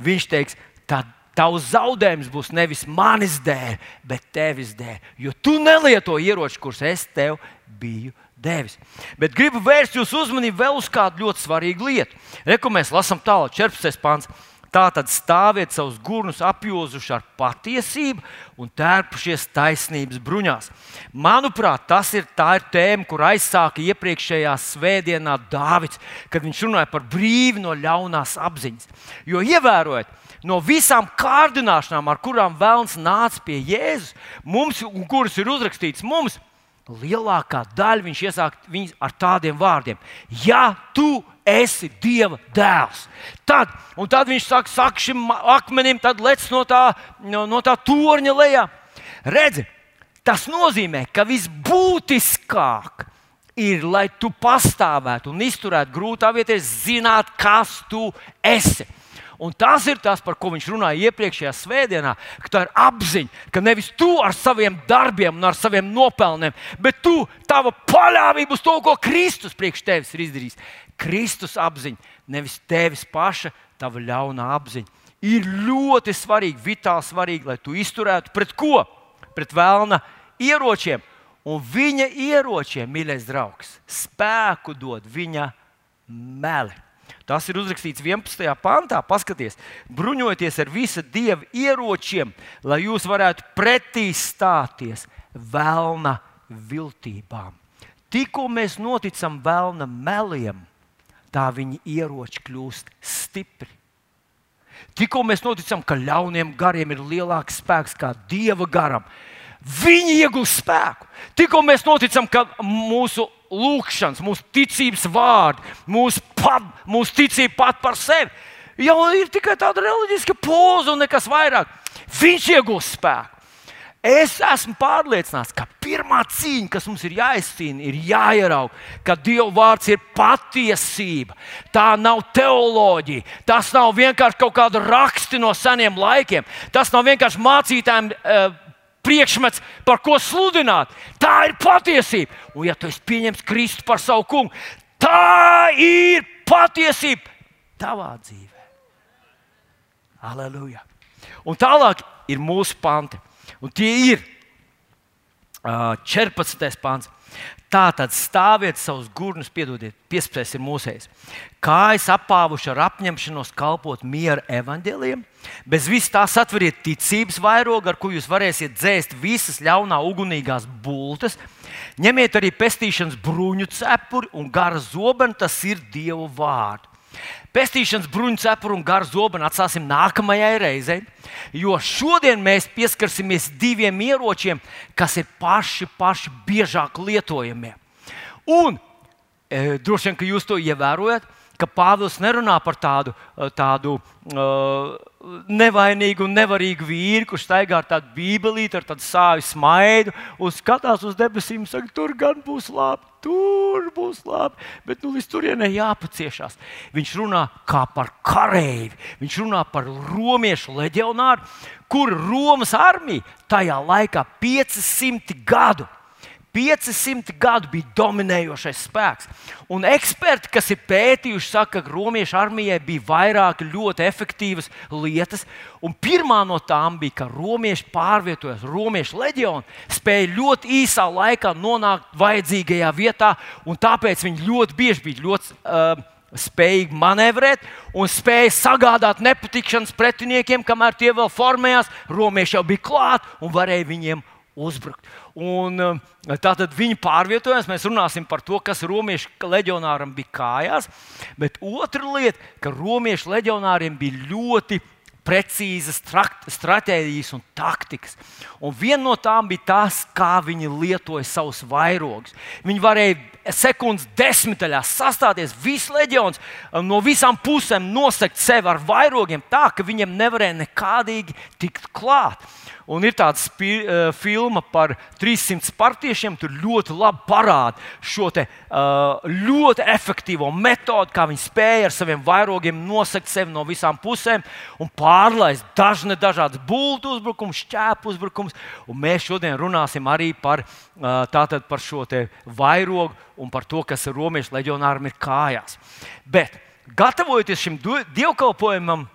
viņš teiks, tad tavs zaudējums būs nevis manis dēļ, bet tevis dēļ. Jo tu nelieto ieroči, kurus es tev biju devis. Bet gribu vērst jūsu uzmanību vēl uz kādu ļoti svarīgu lietu. Reku mēs lasām tālāk, 14. pāns. Tā tad stāviet savus gurnus apjozuši ar patiesību un tērpušies taisnības bruņās. Manuprāt, tas ir tā ir tēma, kur aizsāka iepriekšējā svētdienā Dāvids, kad viņš runāja par brīvi no ļaunās apziņas. Jo ievērojiet, no visām kārdināšanām, ar kurām vēlams nāca pie Jēzus, mums, kuras ir uzrakstīts mums, lielākā daļa viņš iesāk ar tādiem vārdiem: Ja tu esi Dieva dēls, tad, tad viņš saka, saka šim akmenim, tad lec no tā, no, no tā torņa lejā. Redzi, tas nozīmē, ka visbūtiskāk ir, lai tu pastāvētu un izturētu grūtā vietā, zināt, kas tu esi. Un tas ir tas, par ko viņš runāja iepriekšējā svētdienā, ka tā ir apziņa, ka nevis tu ar saviem darbiem un ar saviem nopelniem, bet tu, tava paļāvība uz to, ko Kristus priekš tevis ir izdarījis. Kristus apziņa, nevis tevis paša, tava ļauna apziņa. Ir ļoti svarīgi, vitāli svarīgi, lai tu izturētu pret ko? Pret vēlna ieročiem. Un viņa ieročiem, mīļais draugs, spēku dod viņa meli. Tas ir uzrakstīts 11. pantā. Paskaties, bruņojieties ar visu dievu ieročiem, lai jūs varētu pretī stāties vēlna viltībām. Tikko mēs noticam vēlna meliem, tā viņa ieroči kļūst stipri. Tikko mēs noticam, ka ļauniem gariem ir lielāks spēks kā dieva garam, viņi iegūst spēku. Tikko mēs noticam, ka mūsu lūkšanas, mūsu ticības vārdi, mūsu, pat, mūsu ticība pat par sevi. Jau ir tikai tāda reliģiska poza un nekas vairāk. Viņš iegūst spēku. Es esmu pārliecināts, ka pirmā cīņa, kas mums ir jāizcīna, ir jāierauga, ka Dieva vārds ir patiesība. Tā nav teoloģija, tas nav vienkārši kaut kāda raksti no seniem laikiem. Tas nav vienkārši mācītājiem uh, priekšmets, par ko sludināt. Tā ir patiesība. Un, ja tu esi pieņemts Kristu par savu kungu, tā ir patiesība tavā dzīvē. Aleluja! Un tālāk ir mūsu panti. Un tie ir uh, 14. pāns. Tā tad stāviet savus gurnus, piedodiet, piespējas ir mūsējs. Kājas apāvuši ar apņemšanos kalpot miera evaņģēliem, bez vis tā satveriet ticības vairogu, ar ko jūs varēsiet dzēst visas ļaunā ugunīgās bultas. Ņemiet arī pestīšanas bruņu cepuri un gara zobenu, tas ir Dieva vārds. Pestīšanas bruņu cepuru un garu zobenu atstāsim nākamajai reizei, jo šodien mēs pieskarsimies diviem ieročiem, kas ir paši, paši biežāk lietojamie. Un e, droši vien, ka jūs to ievērojat, ka Pāvils nerunā par tādu, tādu uh, nevainīgu un nevarīgu vīru, kurš staigā ar tādu bībelīti, ar tādu sāļu smaidu un skatās uz debesīm un saka, tur gan būs labi. Tur būs labi, bet nu, līdz turienei jāpaciešās. Viņš runā kā par kareivi, viņš runā par romiešu leģionāru, kur Romas armija tajā laikā 500 gadu 500 gadu bija dominējošais spēks. Un eksperti, kas ir pētījuši, saka, ka Romiešu armijai bija vairāk ļoti efektīvas lietas. Un pirmā no tām bija, ka romieši pārvietojas, romiešu leģioni spēja ļoti īsā laikā nonākt vajadzīgajā vietā, un tāpēc viņi ļoti bieži bija ļoti. Uh, spējīgi manevrēt un spēja sagādāt nepatikšanas pretiniekiem, kamēr tie vēl formējās. Romieši jau bija klāt un varēja viņiem uzbrukt. Un, eh, tātad viņi pārvietojās. Mēs runāsim par to, kas romiešu leģionāram bija kājās. Bet otra lieta, ka romiešu leģionāriem bija ļoti precīzas stratēģijas un taktikas. Un viena no tām bija tas, kā viņi lietoja savus vairogus. Viņi varēja sekundes desmitaļās sastāties, viss leģions um, no visām pusēm nosegt sevi ar vairogiem, tā ka viņiem nevarēja nekādīgi tikt klāt. Un ir tāds spi, uh, filma par 300 partiešiem. Tur ļoti labi parāda šo te, uh, ļoti efektīvo metodi, kā viņi spēja ar saviem vairogiem nosegt sevi no visām pusēm un pārlaist dažne dažādas būtu uzbrukumus, šķēpu uzbrukumus. Un mēs šodien runāsim arī par, uh, par šo vairogu un par to, kas romiešu leģionāram ir kājās. Bet, gatavojoties šim dievkalpojumam,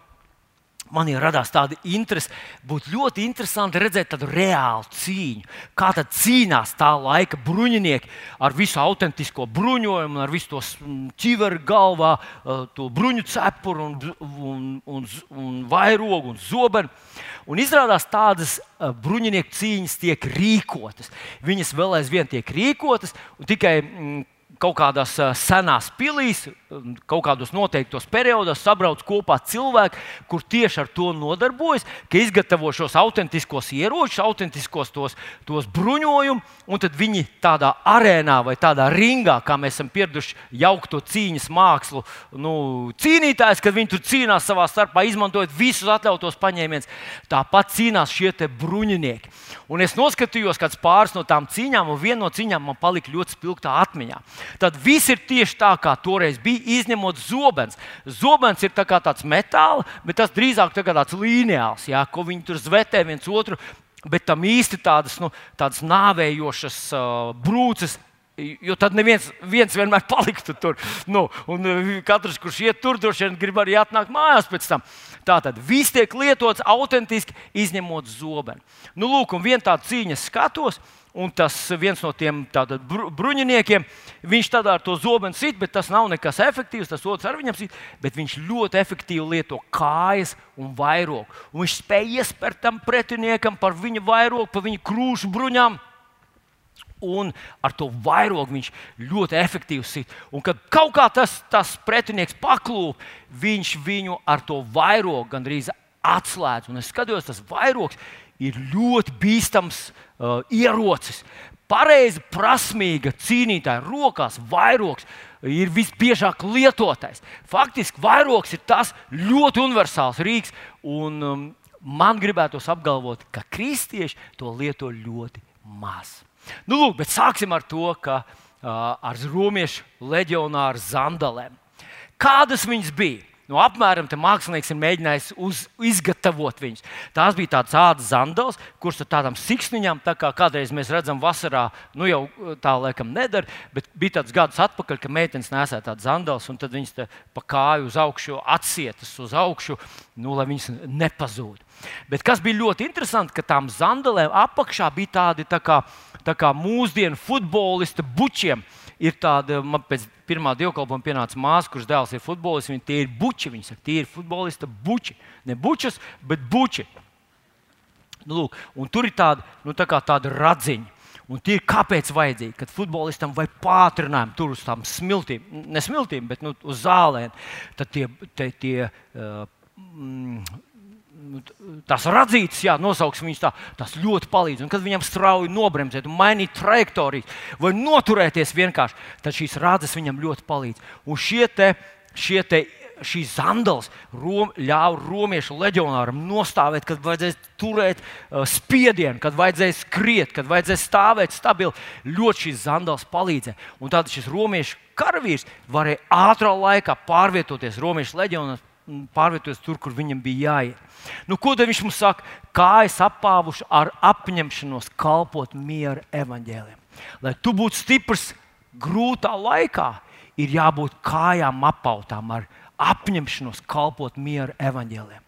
man ir radās tāda interese. Būtu ļoti interesanti redzēt tādu reālu cīņu. Kā tad cīnās tā laika bruņinieki ar visu autentisko bruņojumu, ar visu to ķiveru galvā, to bruņu cepuru, un, un, un, un vairogu un zobenu. Un izrādās tādas bruņinieku cīņas tiek rīkotas. Viņas vēl aizvien tiek rīkotas, un tikai kaut kādās senās pilīs, kaut kādos noteiktos periodos sabrauc kopā cilvēki, kur tieši ar to nodarbojas, ka izgatavo šos autentiskos ieročus, autentiskos tos, tos bruņojumus, un tad viņi tādā arēnā vai tādā ringā, kā mēs esam pieraduši jaukt to cīņas mākslu, nu, cīnītājs, kad viņi tur cīnās savā starpā, izmantojot visus atļautos paņēmienus, tāpat cīnās šie bruņinieki. Un es noskatījos kāds pāris no tām cīņām, un viena no cīņām man palika ļoti spilgtā atmiņā. Tad viss ir tieši tā, kā toreiz bija, izņemot zobens. Zobens ir tā tāds metāls, bet tas drīzāk tā tāds lineāls, jā, ko viņi tur zvetē viens otru. Bet tam īsti tādas, nu, tādas nāvējošas uh, brūces Jo tad neviens viens vienmēr paliktu tur. Nu, un katrs, kurš iet tur, droši vien grib arī atnākt mājās pēc tam. Tā tad viss tiek lietots autentiski, izņemot zobenu. Nu, lūk, un viena tāda cīņa skatos, un tas viens no tiem bru, bruņiniekiem, viņš tādā ar to zobenu sit, bet tas nav nekas efektīvs. Tas otrs ar viņam sit, bet viņš ļoti efektīvi lieto kājas un vairogu. Un viņš spēj iespērt tam pretiniekam par viņa vairogu, par viņa krūšu bruņām. Un ar to vairogu viņš ļoti efektīvi sit. Un kad kaut kā tas, tas pretinieks paklūp, viņš viņu ar to vairogu gandrīz atslēdz. Un es skatos, tas vairogs ir ļoti bīstams uh, ierocis. Pareizi, prasmīga cīnītāja rokās vairogs ir visbiežāk lietotais. Faktiski vairogs ir tas ļoti universāls rīks, un um, man gribētos apgalvot, ka kristieši to lieto ļoti maz. Nu, lūk, bet sāksim ar to, ka uh, ar romiešu leģionāru zandalēm. Kādas viņas bija? Nu, apmēram tā mākslinieks ir mēģinājis uz, izgatavot viņus. Tās bija tādas ādas zandas, kuras ar tādām siksniņām, tā kā kādreiz mēs redzam, vasarā, nu jau tā laikam nedara, bet bija tāds gadus atpakaļ, ka meitenes nesēja tādas zandas, un tad viņas pa kāju uz augšu atsietas uz augšu, nu, lai viņas nepazūd. Bet kas bija ļoti interesanti, ka tām zandalēm apakšā bija tādi tā kā, tā kā mūsdienu futbolista bučiem ir tāda, man pēc pirmā dievkalpojuma pienāca māsa, kurš dēls ir futbolists. Viņi tie ir buči. Viņi saka, tie ir futbolisti buči. Ne bučas, bet buči. Nu, lūk, tur ir tāda, nu, tā tāda radziņa. Un tie ir kāpēc vajadzīgi, kad futbolistam vajag pātrinājumu tur uz tām smiltīm, ne smiltīm, bet nu, uz zālēm. Tad tie, tie, tie uh, mm, tās radzītas, jā, nosauksim viņus tā, tas ļoti palīdz. Un kad viņam strauji nobremzēt, mainīt trajektoriju vai noturēties vienkārši, tad šīs rādes viņam ļoti palīdz. Un šie te šie te šīs zandals rom, ļāva romiešu leģionāram nostāvēt, kad vajadzēs turēt uh, spiedienu, kad vajadzēs skriet, kad vajadzēs stāvēt stabili. Ļoti šīs zandals palīdzēja. Un tad šis romiešu karavīrs varēja ātrā laikā pārvietoties romiešu leģionā, pārvietoties tur, kur viņam bija jāiet. Nu, ko viņš mums saka? Kājas apāvuši ar apņemšanos kalpot miera evaņģēliem. Lai tu būtu stiprs grūtā laikā, ir jābūt kājām apautām ar apņemšanos kalpot miera evaņģēliem.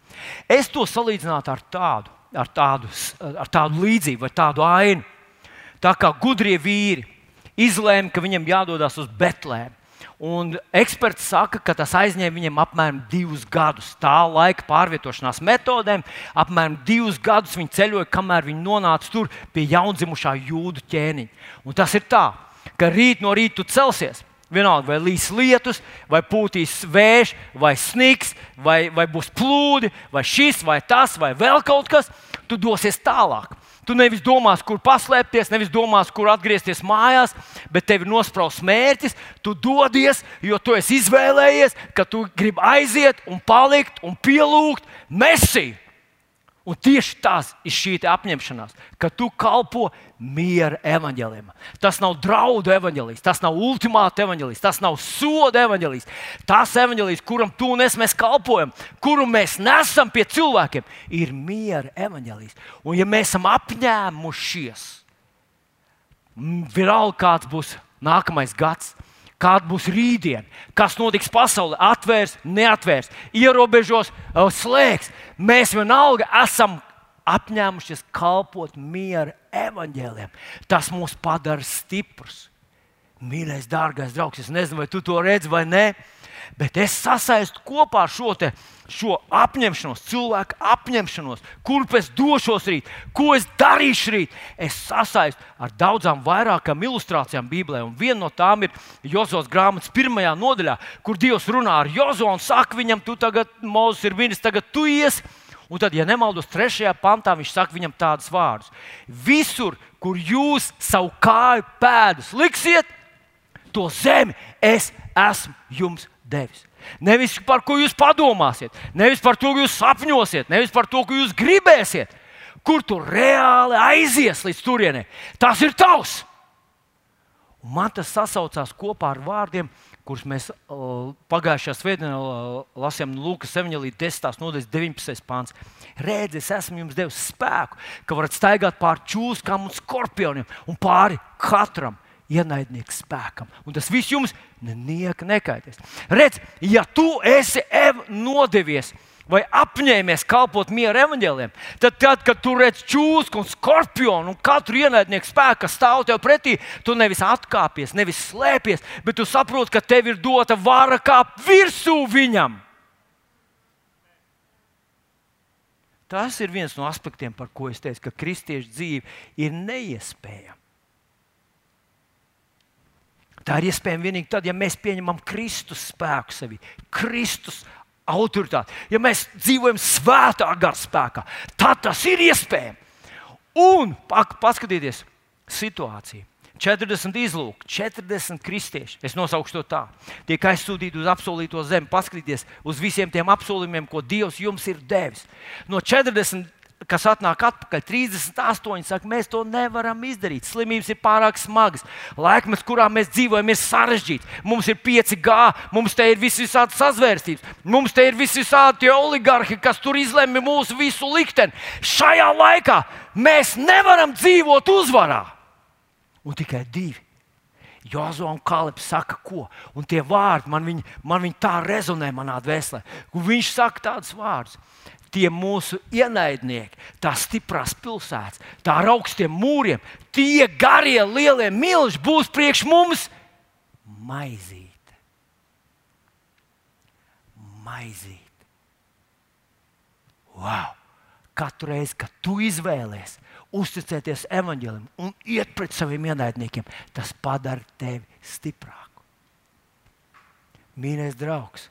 Es to salīdzinātu ar tādu, ar tādu, ar tādu līdzību vai tādu ainu. Tā kā gudrie vīri izlēma, ka viņam jādodas uz Betlēmu. Un eksperts saka, ka tas aizņēma viņam apmēram divus gadus. Tā laika pārvietošanās metodēm, apmēram divus gadus viņi ceļoja, kamēr viņi nonāca tur pie jaundzimušā jūdu ķēniņa. Un tas ir tā, ka rīt no rīta tu celsies, Vienalga, vai līs lietus, vai pūtīs vējš, vai sniks, vai, vai būs plūdi, vai šis, vai tas, vai vēl kaut kas, tu dosies tālāk. Tu nevis domās, kur paslēpties, nevis domās, kur atgriezties mājās, bet tev ir nosprausts mērķis. Tu dodies, jo tu esi izvēlējies, ka tu gribi aiziet un palikt un pielūgt Mesiju. Un tieši tas ir šī apņemšanās, ka tu kalpo miera evaņģēliem. Tas nav draudu evaņģēlijs, tas nav ultimāta evaņģēlijs, tas nav soda evaņģēlijs. Tas evaņģēlijs, kuram tu un es mēs kalpojam, kuru mēs nesam pie cilvēkiem, ir miera evaņģēlijs. Un ja mēs esam apņēmušies, vienalga kāds būs nākamais gads, kāda būs rītdiena, kas notiks pasaulē, atvērs, neatvērs, ierobežos, slēgs. Mēs vienalga esam apņēmušies kalpot miera evaņģēliem. Tas mūs padara stiprus. Mīļais, dārgais draugs, es nezinu, vai tu to redzi vai nē, bet es sasaistu kopā šo, te, šo apņemšanos, cilvēku apņemšanos, kurp es došos rīt, ko es darīšu rīt. Es sasaistu ar daudzām vairākām ilustrācijām Bībelē, un viena no tām ir Jozos grāmatas pirmajā nodaļā, kur Dievs runā ar Jozo un saka viņam, tu tagad, Mozus ir vinis, tagad tu iesi Un tad, ja nemaldos, trešajā pantā viņš saka viņam tādus vārdus: Visur, kur jūs savu kāju pēdas liksiet, to zemi es esmu jums devis. Nevis par ko jūs padomāsiet, nevis par to, ko jūs sapņosiet, nevis par to, ko jūs gribēsiet, kur tu reāli aizies līdz turienei. Tas ir tavs! Un man tas sasaucās kopā ar vārdiem, kurus mēs uh, pagājušajā svētdienā uh, lasījām Lūkas 7 līdz 10. nodaļas 19. pāns. Redziet, es esmu jums devis spēku, ka varat staigāt pāri čūskām un skorpioniem un pāri katram ienaidnieku spēkam. Un tas viss jums nenieka nekaitēs. Redz, ja tu esi nodevies, vai apņēmies kalpot miera evaņģēliem, tad, tad, kad tu redz čūsku un skorpionu un katru ienaidnieku spēku, kas stāv tev pretī, tu nevis atkāpies, nevis slēpies, bet tu saproti, ka tev ir dota vara kāpt virsū viņam. Tas ir viens no aspektiem, par ko es teicu, ka kristiešu dzīve ir neiespējama. Tā ir iespējama tikai tad, ja mēs pieņemam Kristus spēku sevi, Kristus autoritāti, ja mēs dzīvojam svētā gara spēkā, tad tas ir iespējams. Un paskatieties situāciju. 40 izlūk, 40 kristieši. Es nosaukšu to tā. Tiek aizsūtīti uz apsolīto zemi, paskatieties uz visiem tiem apsolījumiem, ko Dievs jums ir devis. No 40 kas atnāk atpakaļ, 38, saka, mēs to nevaram izdarīt. Slimības ir pārāk smagas. Laikmets, kurā mēs dzīvojam, ir sarežģīts. Mums ir 5G, mums te ir visādi sazvērstības, mums te ir visādi oligarhi, kas tur izlemj mūsu visu likteni. Šajā laikā mēs nevaram dzīvot uzvarā. Un tikai divi. Jozo un Kalniņš saka, ko? Un tie vārdi man, viņi, man viņi tā rezonē manā dvēselē. Viņš saka tādus vārdus tie mūsu ienaidnieki, tās stiprās pilsētas, tā ar augstiem mūriem, tie garie, lielie milži būs priekš mums maizīt. Maizīt. Wow! Katru reizi, kad tu izvēlēsies uzticēties evaņģēlim un iet pret saviem ienaidniekiem, tas padara tevi stiprāku. Mīļais draugs!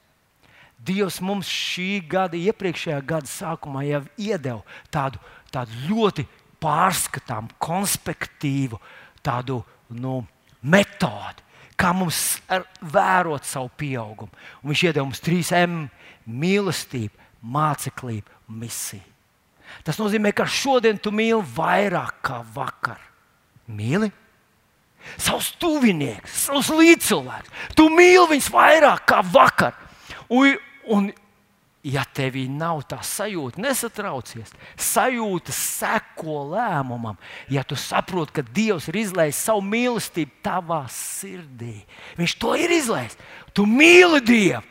Dievs mums šī gada, iepriekšējā gada sākumā jau iedeva tādu, tādu ļoti pārskatāmu, konspektīvu tādu, nu, metodi, kā mums vērot savu pieaugumu. Un viņš iedeva mums trīs M - mīlestību, māceklību misiju. Tas nozīmē, ka šodien tu mīli vairāk kā vakar. Mīli savus tuviniekus, savus līdzcilvēkus. Tu mīli viņus vairāk kā vakar. Un, un ja tevī nav tā sajūta, nesatraucies. Sajūta seko lēmumam, ja tu saproti, ka Dievs ir izlaists savu mīlestību tavā sirdī. Viņš to ir izlaists. Tu mīli Dievu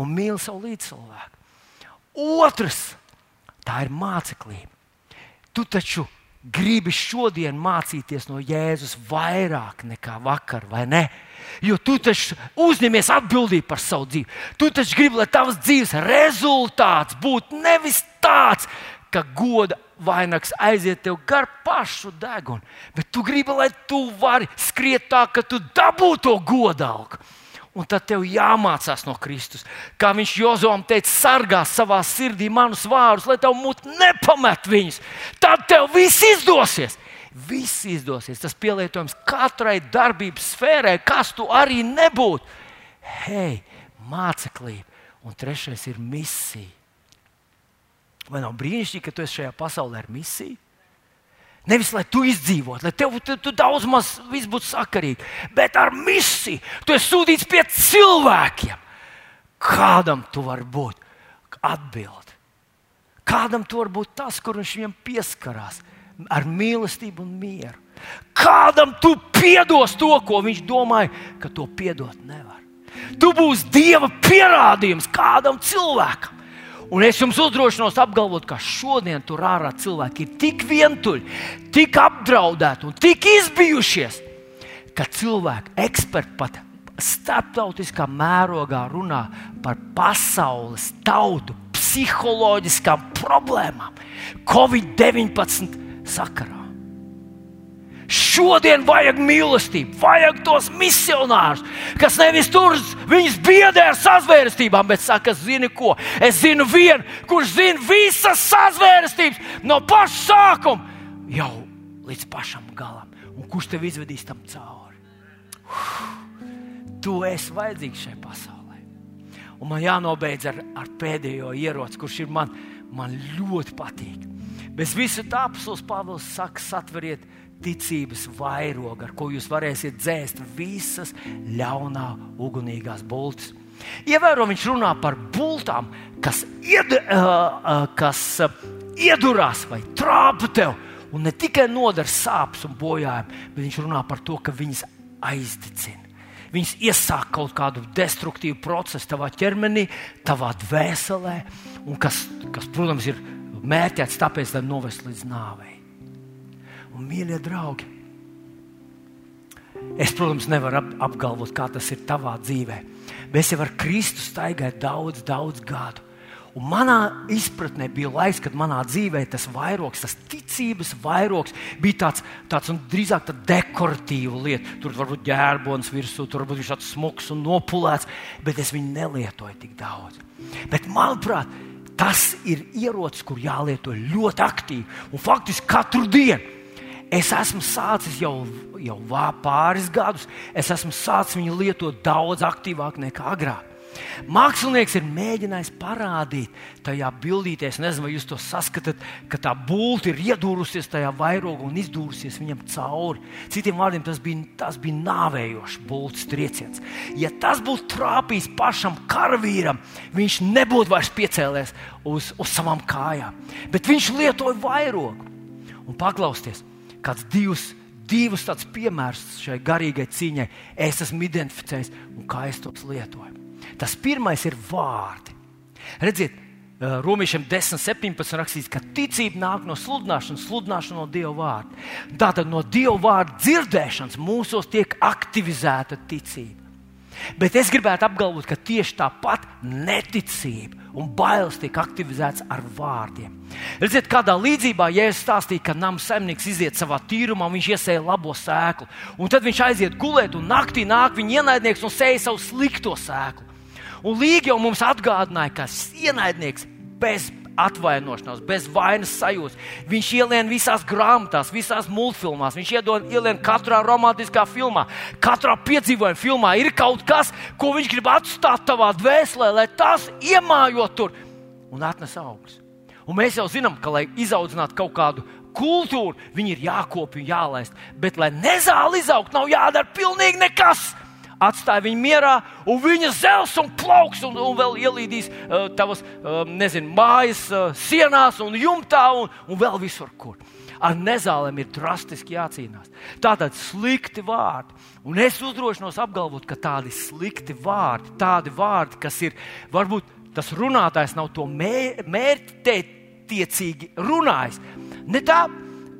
un mīli savu līdzcilvēku. Otrs, tā ir māceklība. Tu taču gribi šodien mācīties no Jēzus vairāk nekā vakar, vai ne? Jo tu taču uzņemies atbildību par savu dzīvi. Tu taču gribi, lai tavs dzīves rezultāts būtu nevis tāds, ka goda vainags aiziet tev gar pašu degunu, bet tu gribi, lai tu vari skriet tā, ka tu dabūtu to godalgu. Un tad tev jāmācās no Kristus. Kā viņš Jozovam teica, sargā savā sirdī manus vārdus, lai tev mūtu nepamet viņus. Tad tev viss izdosies. Viss izdosies. Tas pielietojams katrai darbības sfērai, kas tu arī nebūtu. Hei, māceklība. Un trešais ir misija. Vai nav brīnišķīgi, ka tu esi šajā pasaulē ar misiju? Nevis lai tu izdzīvotu, lai tev tu, tu daudz maz viss būtu sakarīgi, bet ar misiju. Tu esi sūtīts pie cilvēkiem. Kādam tu vari būt? Atbildi. Kādam tu vari būt tas, kur viņš viņam pieskarās ar mīlestību un mieru? Kādam tu piedos to, ko viņš domāja, ka to piedot nevar? Tu būsi Dieva pierādījums kādam cilvēkam. Un es jums uzdrošinos apgalvot, ka šodien tur ārā cilvēki ir tik vientuļi, tik apdraudēti un tik izbijušies, ka cilvēki, eksperti pat starptautiskā mērogā runā par pasaules tautu psiholoģiskām problēmām Covid-19 sakarā. Šodien vajag mīlestību, vajag tos misionārus, kas nevis tur viņus biedē ar sazvērstībām, bet saka, zini ko, es zinu vienu, kurš zina visas sazvērstības no paša sākuma jau līdz pašam galam, un kurš tev izvedīs tam cauri. Uf, tu esi vajadzīgs šai pasaulē. Un man jānobeidz ar, ar pēdējo ieroci, kurš ir man, man ļoti patīk. Bez visa tā apelsīns Pāvils saka, satveriet ticības vairogu, ar ko jūs varēsiet dzēst visas ļaunā ugunīgās bultas. Ievēro, viņš runā par bultām, kas, ied, uh, kas uh, iedurās vai trāpa tev, un ne tikai nodara sāpes un bojājumu, bet viņš runā par to, ka viņas aizdedzina. Viņas iesāk kaut kādu destruktīvu procesu tavā ķermenī, tavā dvēselē, un kas, kas protams, ir mērķēts tāpēc, lai novestu līdz nāvei. Un, mīļie draugi, es, protams, nevaru ap, apgalvot, kā tas ir tavā dzīvē, bet es jau ar Kristu staigāju daudz, daudz gadu. Un manā izpratnē bija laiks, kad manā dzīvē tas vairogs, tas ticības vairogs bija tāds, tāds un drīzāk tāds dekoratīvs lieta. Tur varbūt ģērbons virsū, tur varbūt viņš tāds smuks un nopulēts, bet es viņu nelietoju tik daudz. Bet, manuprāt, Tas ir ierocis, kur jālieto ļoti aktīvi un faktiski katru dienu. Es esmu sācis jau, jau pāris gadus, es esmu sācis viņu lietot daudz aktīvāk nekā agrāk. Mākslinieks ir mēģinājis parādīt tajā bildītē, es nezinu, vai jūs to saskatāt, ka tā būtne ir iedūrusies tajā vairogā un izdūrusies viņam cauri. Citiem vārdiem tas bija, tas bija nāvējošs būtnes trieciens. Ja tas būtu trāpījis pašam karavīram, viņš nebūtu vairs piecēlēs uz, uz savām kājām. Bet viņš lietoja vairogu. Un paklausieties, kāds divs divus tādus piemērus šai garīgai cīņai es esmu identificējis un kā es tos lietoju. Tas pirmais ir vārdi. Redziet, Romiešiem 10, 17 rakstīts, ka ticība nāk no sludināšanas, sludināšana no Dieva vārda. Tātad no Dieva vārda dzirdēšanas mūsos tiek aktivizēta ticība. Bet es gribētu apgalvot, ka tieši tāpat neticība un bailes tiek aktivizētas ar vārdiem. Redziet, kādā līdzībā Jēzus stāstīja, ka nama saimnieks iziet savā tīrumā, viņš iesēja labo sēklu, un tad viņš aiziet gulēt, un naktī nāk viņa ienaidnieks un sēja savu slikto sēklu. Un Līga jau mums atgādināja, ka ienaidnieks bez atvainošanās, bez vainas sajūtas. Viņš ielien visās grāmatās, visās multfilmās, viņš iedod, ielien katrā romantiskā filmā, katrā piedzīvojuma filmā. Ir kaut kas, ko viņš grib atstāt tavā dvēselē, lai tas iemājot tur un atnes augļus. Un mēs jau zinām, ka, lai izaudzinātu kaut kādu kultūru, viņi ir jākopja un jālaist. Bet, lai nezāli izaugtu, nav jādara pilnīgi nekas atstāja viņu mierā, un viņa zels un plauks, un, un vēl ielīdīs uh, tavas uh, nezinu, mājas uh, sienās un jumtā, un, un vēl visur, kur. Ar nezālēm ir drastiski jācīnās. Tātad slikti vārdi. Un es uzdrošinos apgalvot, ka tādi slikti vārdi, tādi vārdi, kas ir, varbūt tas runātājs nav to mērķtiecīgi runājis. Ne tā,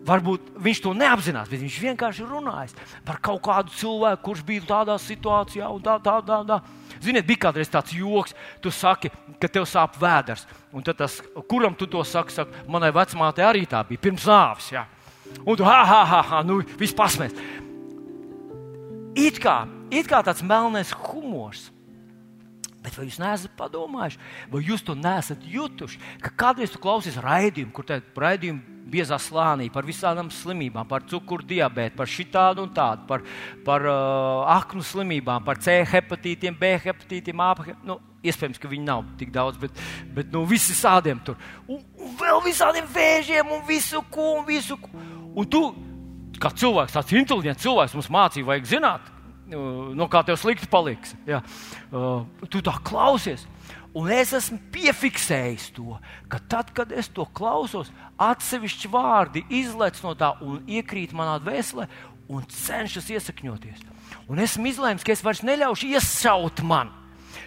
Varbūt viņš to neapzinās, bet viņš vienkārši runājas par kaut kādu cilvēku, kurš bija tādā situācijā un tā, tā, tā. tā. Ziniet, bija kādreiz tāds joks, tu saki, ka tev sāp vēders. Un tad tas, kuram tu to saki, saka, manai vecmātei arī tā bija pirms nāves. Ja? Un tu, ha, ha, ha, ha nu, viss pasmēs. It kā, it kā tāds melnais humors. Bet vai jūs neesat padomājuši, vai jūs to neesat jutuši, ka kādreiz tu klausies raidījumu, kur te raidījumu biezā slānī, par visādām slimībām, par cukuru diabētu, par šitādu un tādu, par, par uh, aknu slimībām, par C hepatītiem, B hepatītiem, A hepatītiem. Nu, iespējams, ka viņi nav tik daudz, bet, bet nu, visi sādiem tur. Un, un vēl visādiem vēžiem un visu ko, un visu ko. Un tu, kā cilvēks, tāds inteliģents cilvēks, mums mācīja, vajag zināt, uh, no kā tev slikti paliks. Ja. Uh, tu tā klausies. Un es esmu piefiksējis to, ka tad, kad es to klausos, atsevišķi vārdi izlaiž no tā un iekrīt manā dvēselē un cenšas iesakņoties. Un esmu izlēmis, ka es vairs neļaušu iesaukt mani.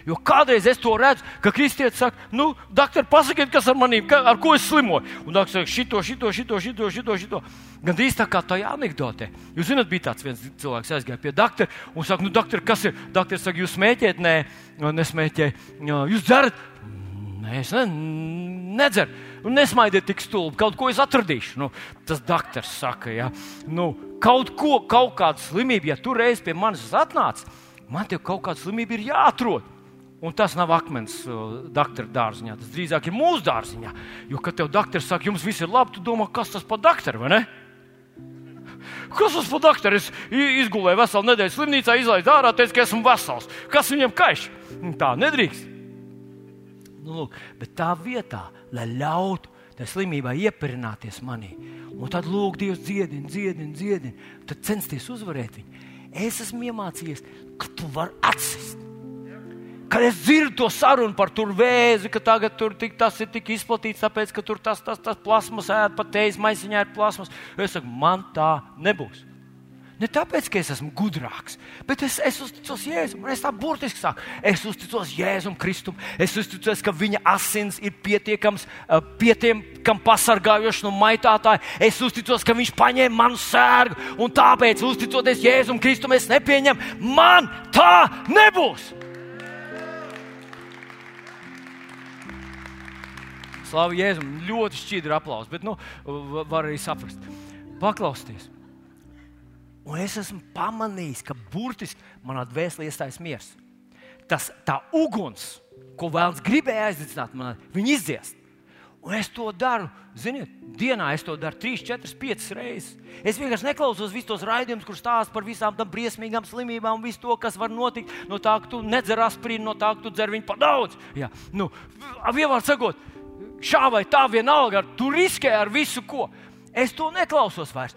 Jo kādreiz es to redzu, ka kristietis saka, nu, doktor, pasakiet, kas ar maniem, ka, ar ko es slimoju. Un doktors saka, šito, šito, šito, šito, šito. šito. Gan drīz tā kā tajā anekdotē. Jūs zināt, bija tāds viens cilvēks, aizgāja pie doktora un saka, nu, doktor, kas ir? Doktors saka, jūs smēķējat, nē, nesmēķējat. Jūs dzerat? Nē, es ne, nedzeru. Un nesmaidiet tik stulbi, kaut ko es atradīšu. Nu, tas doktors saka, ja. nu, kaut ko, kaut kādu slimību, ja tu reiz pie manis atnāc, man te kaut kāda slimība ir jāatrod. Un tas nav akmens doktora dārziņā, tas drīzāk ir mūsu dārziņā. Jo, kad tev doktors saka, jums viss ir labi, tu domā, kas tas par doktoru, vai ne? Kas tas par doktoru? Es izgulēju veselu nedēļu slimnīcā, izlaidu ārā, teicu, ka esmu vesels. Kas viņam kaiš? Tā nedrīkst. Nu, lūk, bet tā vietā, lai ļautu tai slimībai iepirināties manī, un tad lūk, Dievs dziedina, dziedina, dziedina, tad censties uzvarēt viņu. Es esmu iemācījies, ka tu vari atsist Kad es dzirdu to sarunu par tur vēzi, ka tagad tur tik, tas ir tik izplatīts, tāpēc, ka tur tas, tas, tas plasmas ēd, pat teiz maisiņā ir plasmas, es saku, man tā nebūs. Ne tāpēc, ka es esmu gudrāks, bet es, es uzticos Jēzum. Es tā burtiski saku, es uzticos Jēzum Kristum. Es uzticos, ka viņa asins ir pietiekams, pietiekami pasargājošs no maitātāja. Es uzticos, ka viņš paņēma manu sērgu, un tāpēc, uzticoties Jēzum Kristum, es nepieņemu, man tā nebūs. Slavu Jēzum, ļoti šķidri aplausi, bet nu, var arī saprast. Paklausieties! Un es esmu pamanījis, ka burtiski manā dvēselē iestājas miers. Tas tā uguns, ko vēlams gribēja aizdedzināt, man viņa izdziest. Un es to daru, ziniet, dienā es to daru 3, 4, 5 reizes. Es vienkārši neklausos visus tos raidījumus, kur stāsta par visām tām briesmīgām slimībām, visu to, kas var notikt. No tā, ka tu nedzer aspirīnu, no tā, ka tu dzer viņu par daudz. Jā, nu, Vienmēr sakot, šā vai tā, vienalga, tu riskē ar visu, ko. Es to neklausos vairs.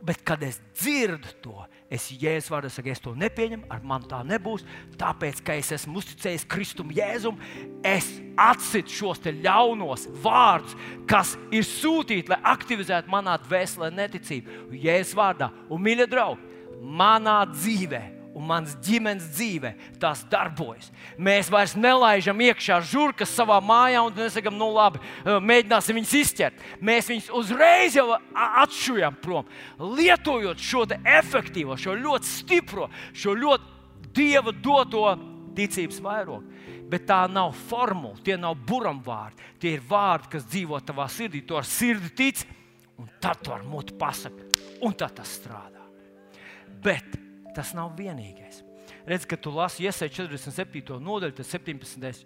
Bet, kad es dzirdu to, es jēzus vārdā saku, es to nepieņemu, ar mani tā nebūs. Tāpēc, ka es esmu uzticējis Kristum Jēzum, es atsitu šos ļaunos vārdus, kas ir sūtīti, lai aktivizētu manā dvēselē neticību. Jēzus vārdā un mīļa draugi, manā dzīvēm un mans ģimenes dzīve tas darbojas. Mēs vairs nelaižam iekšā žurkas savā mājā un nesakām, nu labi, mēģināsim viņus izķert. Mēs viņus uzreiz jau atšujam prom, lietojot šo efektīvo, šo ļoti stipro, šo ļoti dieva doto ticības vairogu. Bet tā nav formula, tie nav buramvārdi. Tie ir vārdi, kas dzīvo tavā sirdī. To ar sirdi tic, un tad to ar mutu pasakot, un tad tas strādā. Bet Tas nav vienīgais. Redz, ka tu lasi iesaistīju 47. nodaļu, tad 17.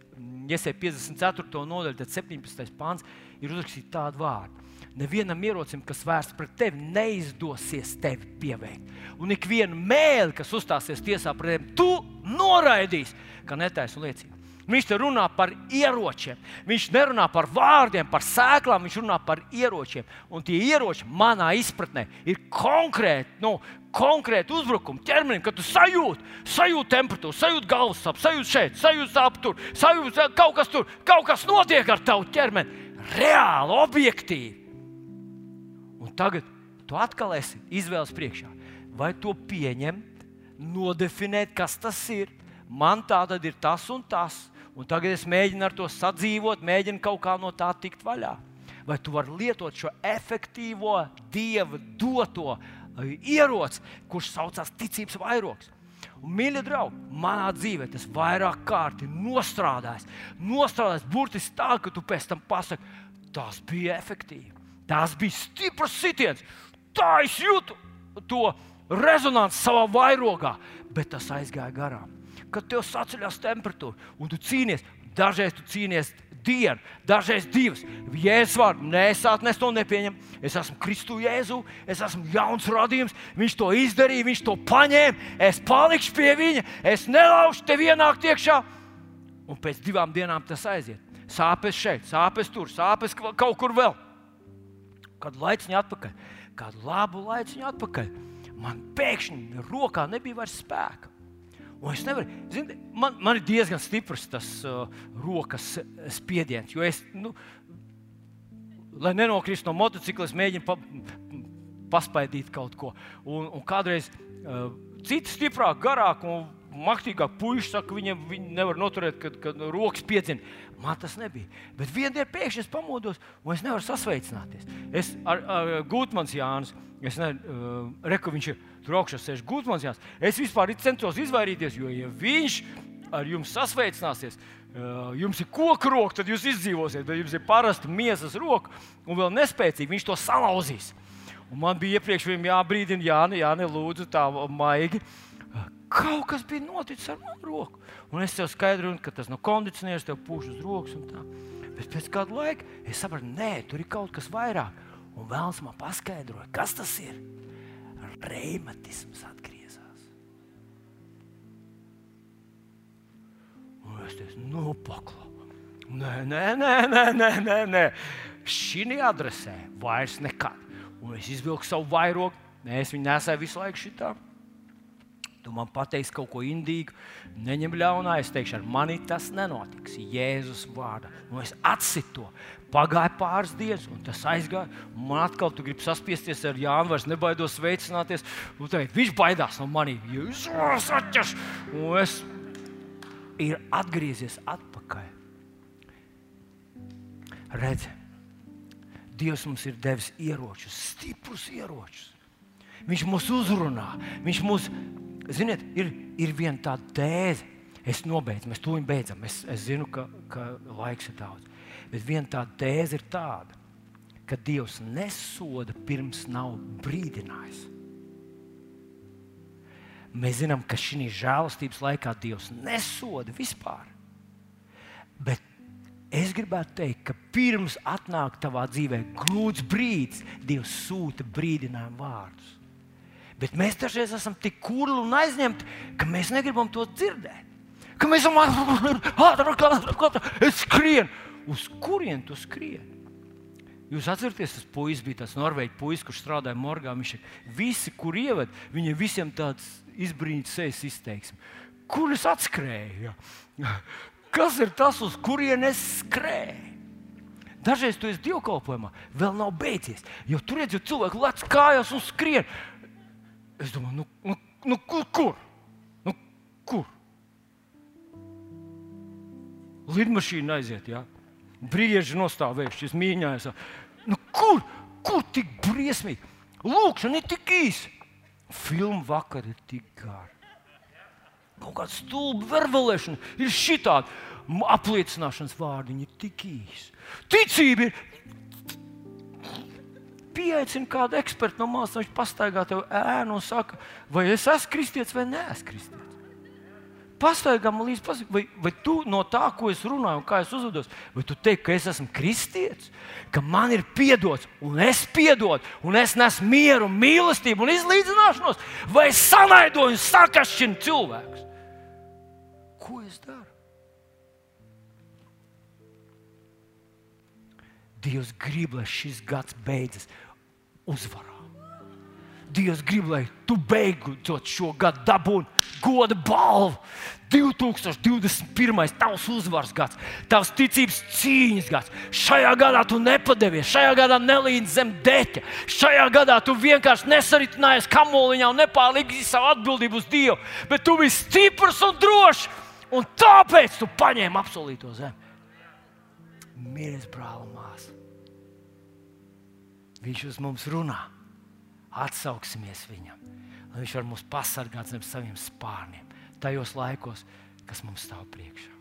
iesaistīju 54. nodaļu, tad 17. pāns ir uzrakstīts tādu vārdu. Nevienam ierocim, kas vērsts pret tevi, neizdosies tevi pieveikt. Un ik viena mēlī, kas uzstāsies tiesā pret tevi, tu noraidīsi, ka netaisnu liecību. Viņš te runā par ieročiem. Viņš nerunā par vārdiem, par sēklām, viņš runā par ieročiem. Un tie ieroči, manā izpratnē, ir konkrēti, nu, konkrēti uzbrukumi ķermenim, kad tu sajūti, sajūti temperatūru, sajūti galvas sāpes, sajūti šeit, sajūti sāpes tur, sajūti kaut kas tur, kaut kas notiek ar tavu ķermeni. Reāli, objektīvi. Un tagad tu atkal esi izvēles priekšā. Vai to pieņemt, nodefinēt, kas tas ir? Man tā tad ir tas un tas un tagad es mēģinu ar to sadzīvot, mēģinu kaut kā no tā tikt vaļā. Vai tu vari lietot šo efektīvo dieva doto eh, ieroci, kurš saucās ticības vairogs? Mīļie draugi, manā dzīvē tas vairāk kārt ir nostrādājis. Nostrādājis burtiski tā, ka tu pēc tam pasaki, tas bija efektīvi. Tas bija stiprs sitiens. Tā es jūtu to rezonanci savā vairogā, bet tas aizgāja garām kad tev saceļās temperatūra un tu cīnies. Dažreiz tu cīnies dienu, dažreiz divas. Jēzus vārdu nesāt, es to nepieņemu. Es esmu Kristu Jēzu, es esmu jauns radījums. Viņš to izdarīja, viņš to paņēma. Es palikšu pie viņa, es nelaušu tev ienākt iekšā. Un pēc divām dienām tas aiziet. Sāpes šeit, sāpes tur, sāpes kaut kur vēl. Kad laiciņā atpakaļ, kādu labu laiciņu atpakaļ, man pēkšņi rokā nebija vairs spēka. Un es nevaru, zini, man, man ir diezgan stiprs tas uh, rokas spiediens, jo es, nu, lai nenokristu no motocikla, mēģinu pa, paspaidīt kaut ko. Un, un kādreiz uh, citi stiprāk, garāk un maktīgāk puiši saka, viņiem viņi nevar noturēt, kad, kad rokas piedzina. Man tas nebija. Bet vienā dienā pēkšņi es pamodos, un es nevaru sasveicināties. Es ar, ar Gutmans Jānis, es nezinu, uh, reku viņš ir tur augšā sēž Gutmans. Es vispār centos izvairīties, jo, ja viņš ar jums sasveicināsies, jums ir koka roka, tad jūs izdzīvosiet, bet jums ir parasta miesas roka un vēl nespēcīga, viņš to salauzīs. Un man bija iepriekš jābrīdina, Jāni, Jāni, lūdzu, tā maigi. Kaut kas bija noticis ar manu roku. Un es tev skaidroju, ka tas no kondicionieris tev pūš uz rokas. Bet pēc kāda laika es sapratu, nē, tur ir kaut kas vairāk. Un vēlams man paskaidroja, kas tas ir reumatisms atgriezās. Un es teicu, nu, paklau. Nē, nē, nē, nē, nē, nē, nē. šī adresē vairs nekad. Un es izvilku savu vairogu, es viņu nesēju visu laiku šitā. Tu man pateiksi kaut ko indīgu, neņem ļaunā. Es teikšu, ar mani tas nenotiks. Jēzus vārdā. Un es atsitu to. Pagāja pāris dienas, un tas aizgāja. Man atkal tu gribi saspiesties ar Jānu, vairs nebaidos veicināties. Teikt, viņš baidās no manis. Jūs esat atķers! Un es ir atgriezies atpakaļ. Redzi, Dievs mums ir devis ieročus, stiprus ieročus. Viņš mūs uzrunā, viņš mūs Ziniet, ir, ir viena tāda tēze, es nobeidzu, mēs to beidzam. Es, es zinu, ka, ka laiks ir daudz. Bet viena tāda tēze ir tāda, ka Dievs nesoda pirms nav brīdinājis. Mēs zinām, ka šī žēlastības laikā Dievs nesoda vispār. Bet es gribētu teikt, ka pirms atnāk tavā dzīvē grūts brīdis, Dievs sūta brīdinājumu vārdus. Bet mēs dažreiz esam tik kurli un aizņemti, ka mēs negribam to dzirdēt. Ka mēs domājam, es skrienu. Uz kurien tu skrieni? Jūs atceraties, tas puisis bija tas norvēģis puisis, kurš strādāja morgā. Viņš visi, kur ievada, viņiem visiem tāds izbrīnīts sejas izteiksme. Kur es atskrēju? Kas ir tas, uz kurien es skrēju? Dažreiz tu esi dievkalpojumā, vēl nav beidzies. Jo tur redzi, cilvēki lec kājās un skrien. Es domāju, nu, nu, nu kur? kur? Nu, kur? Lidmašīna aiziet, jā. Brieži nostāvējuši, šis mīņājās. Nu, kur? Kur tik briesmīgi? Lūkšana ir tik īsa. Filma vakar ir tik gara. Kaut kāda stulba vervelēšana ir šitāda. Apliecināšanas vārdiņi ir tik īsi. Ticība ir pieaicina kādu ekspertu no malas, viņš pastaigā tev ēnu un saka, vai es esmu kristietis vai nē, esmu kristietis. pastaigā man līdzi, pasaka, vai, vai tu no tā, ko es runāju, un kā es uzvedos, vai tu teiksi, ka es esmu kristietis, ka man ir piedots, un es piedodu, un es nesu mieru, mīlestību un izlīdzināšanos, vai es sanaidoju un sakašķinu cilvēkus? Ko es daru? Dievs grib, lai šis gads beidzas uzvarā. Dievs grib, lai tu beidzot šo gadu dabūtu goda balvu. 2021. tavs uzvaras gads, tavs ticības cīņas gads. Šajā gadā tu nepadevies, šajā gadā nelīdz zem deķa. Šajā gadā tu vienkārši nesaritinājies kamoliņā un nepārliksi savu atbildību uz Dievu, bet tu biji stiprs un drošs, un tāpēc tu paņēmi apsolīto zemi. Mīļais brāl! Viņš uz mums runā. Atsauksimies viņam, lai viņš var mūs pasargāt zem saviem spārniem, tajos laikos, kas mums stāv priekšā.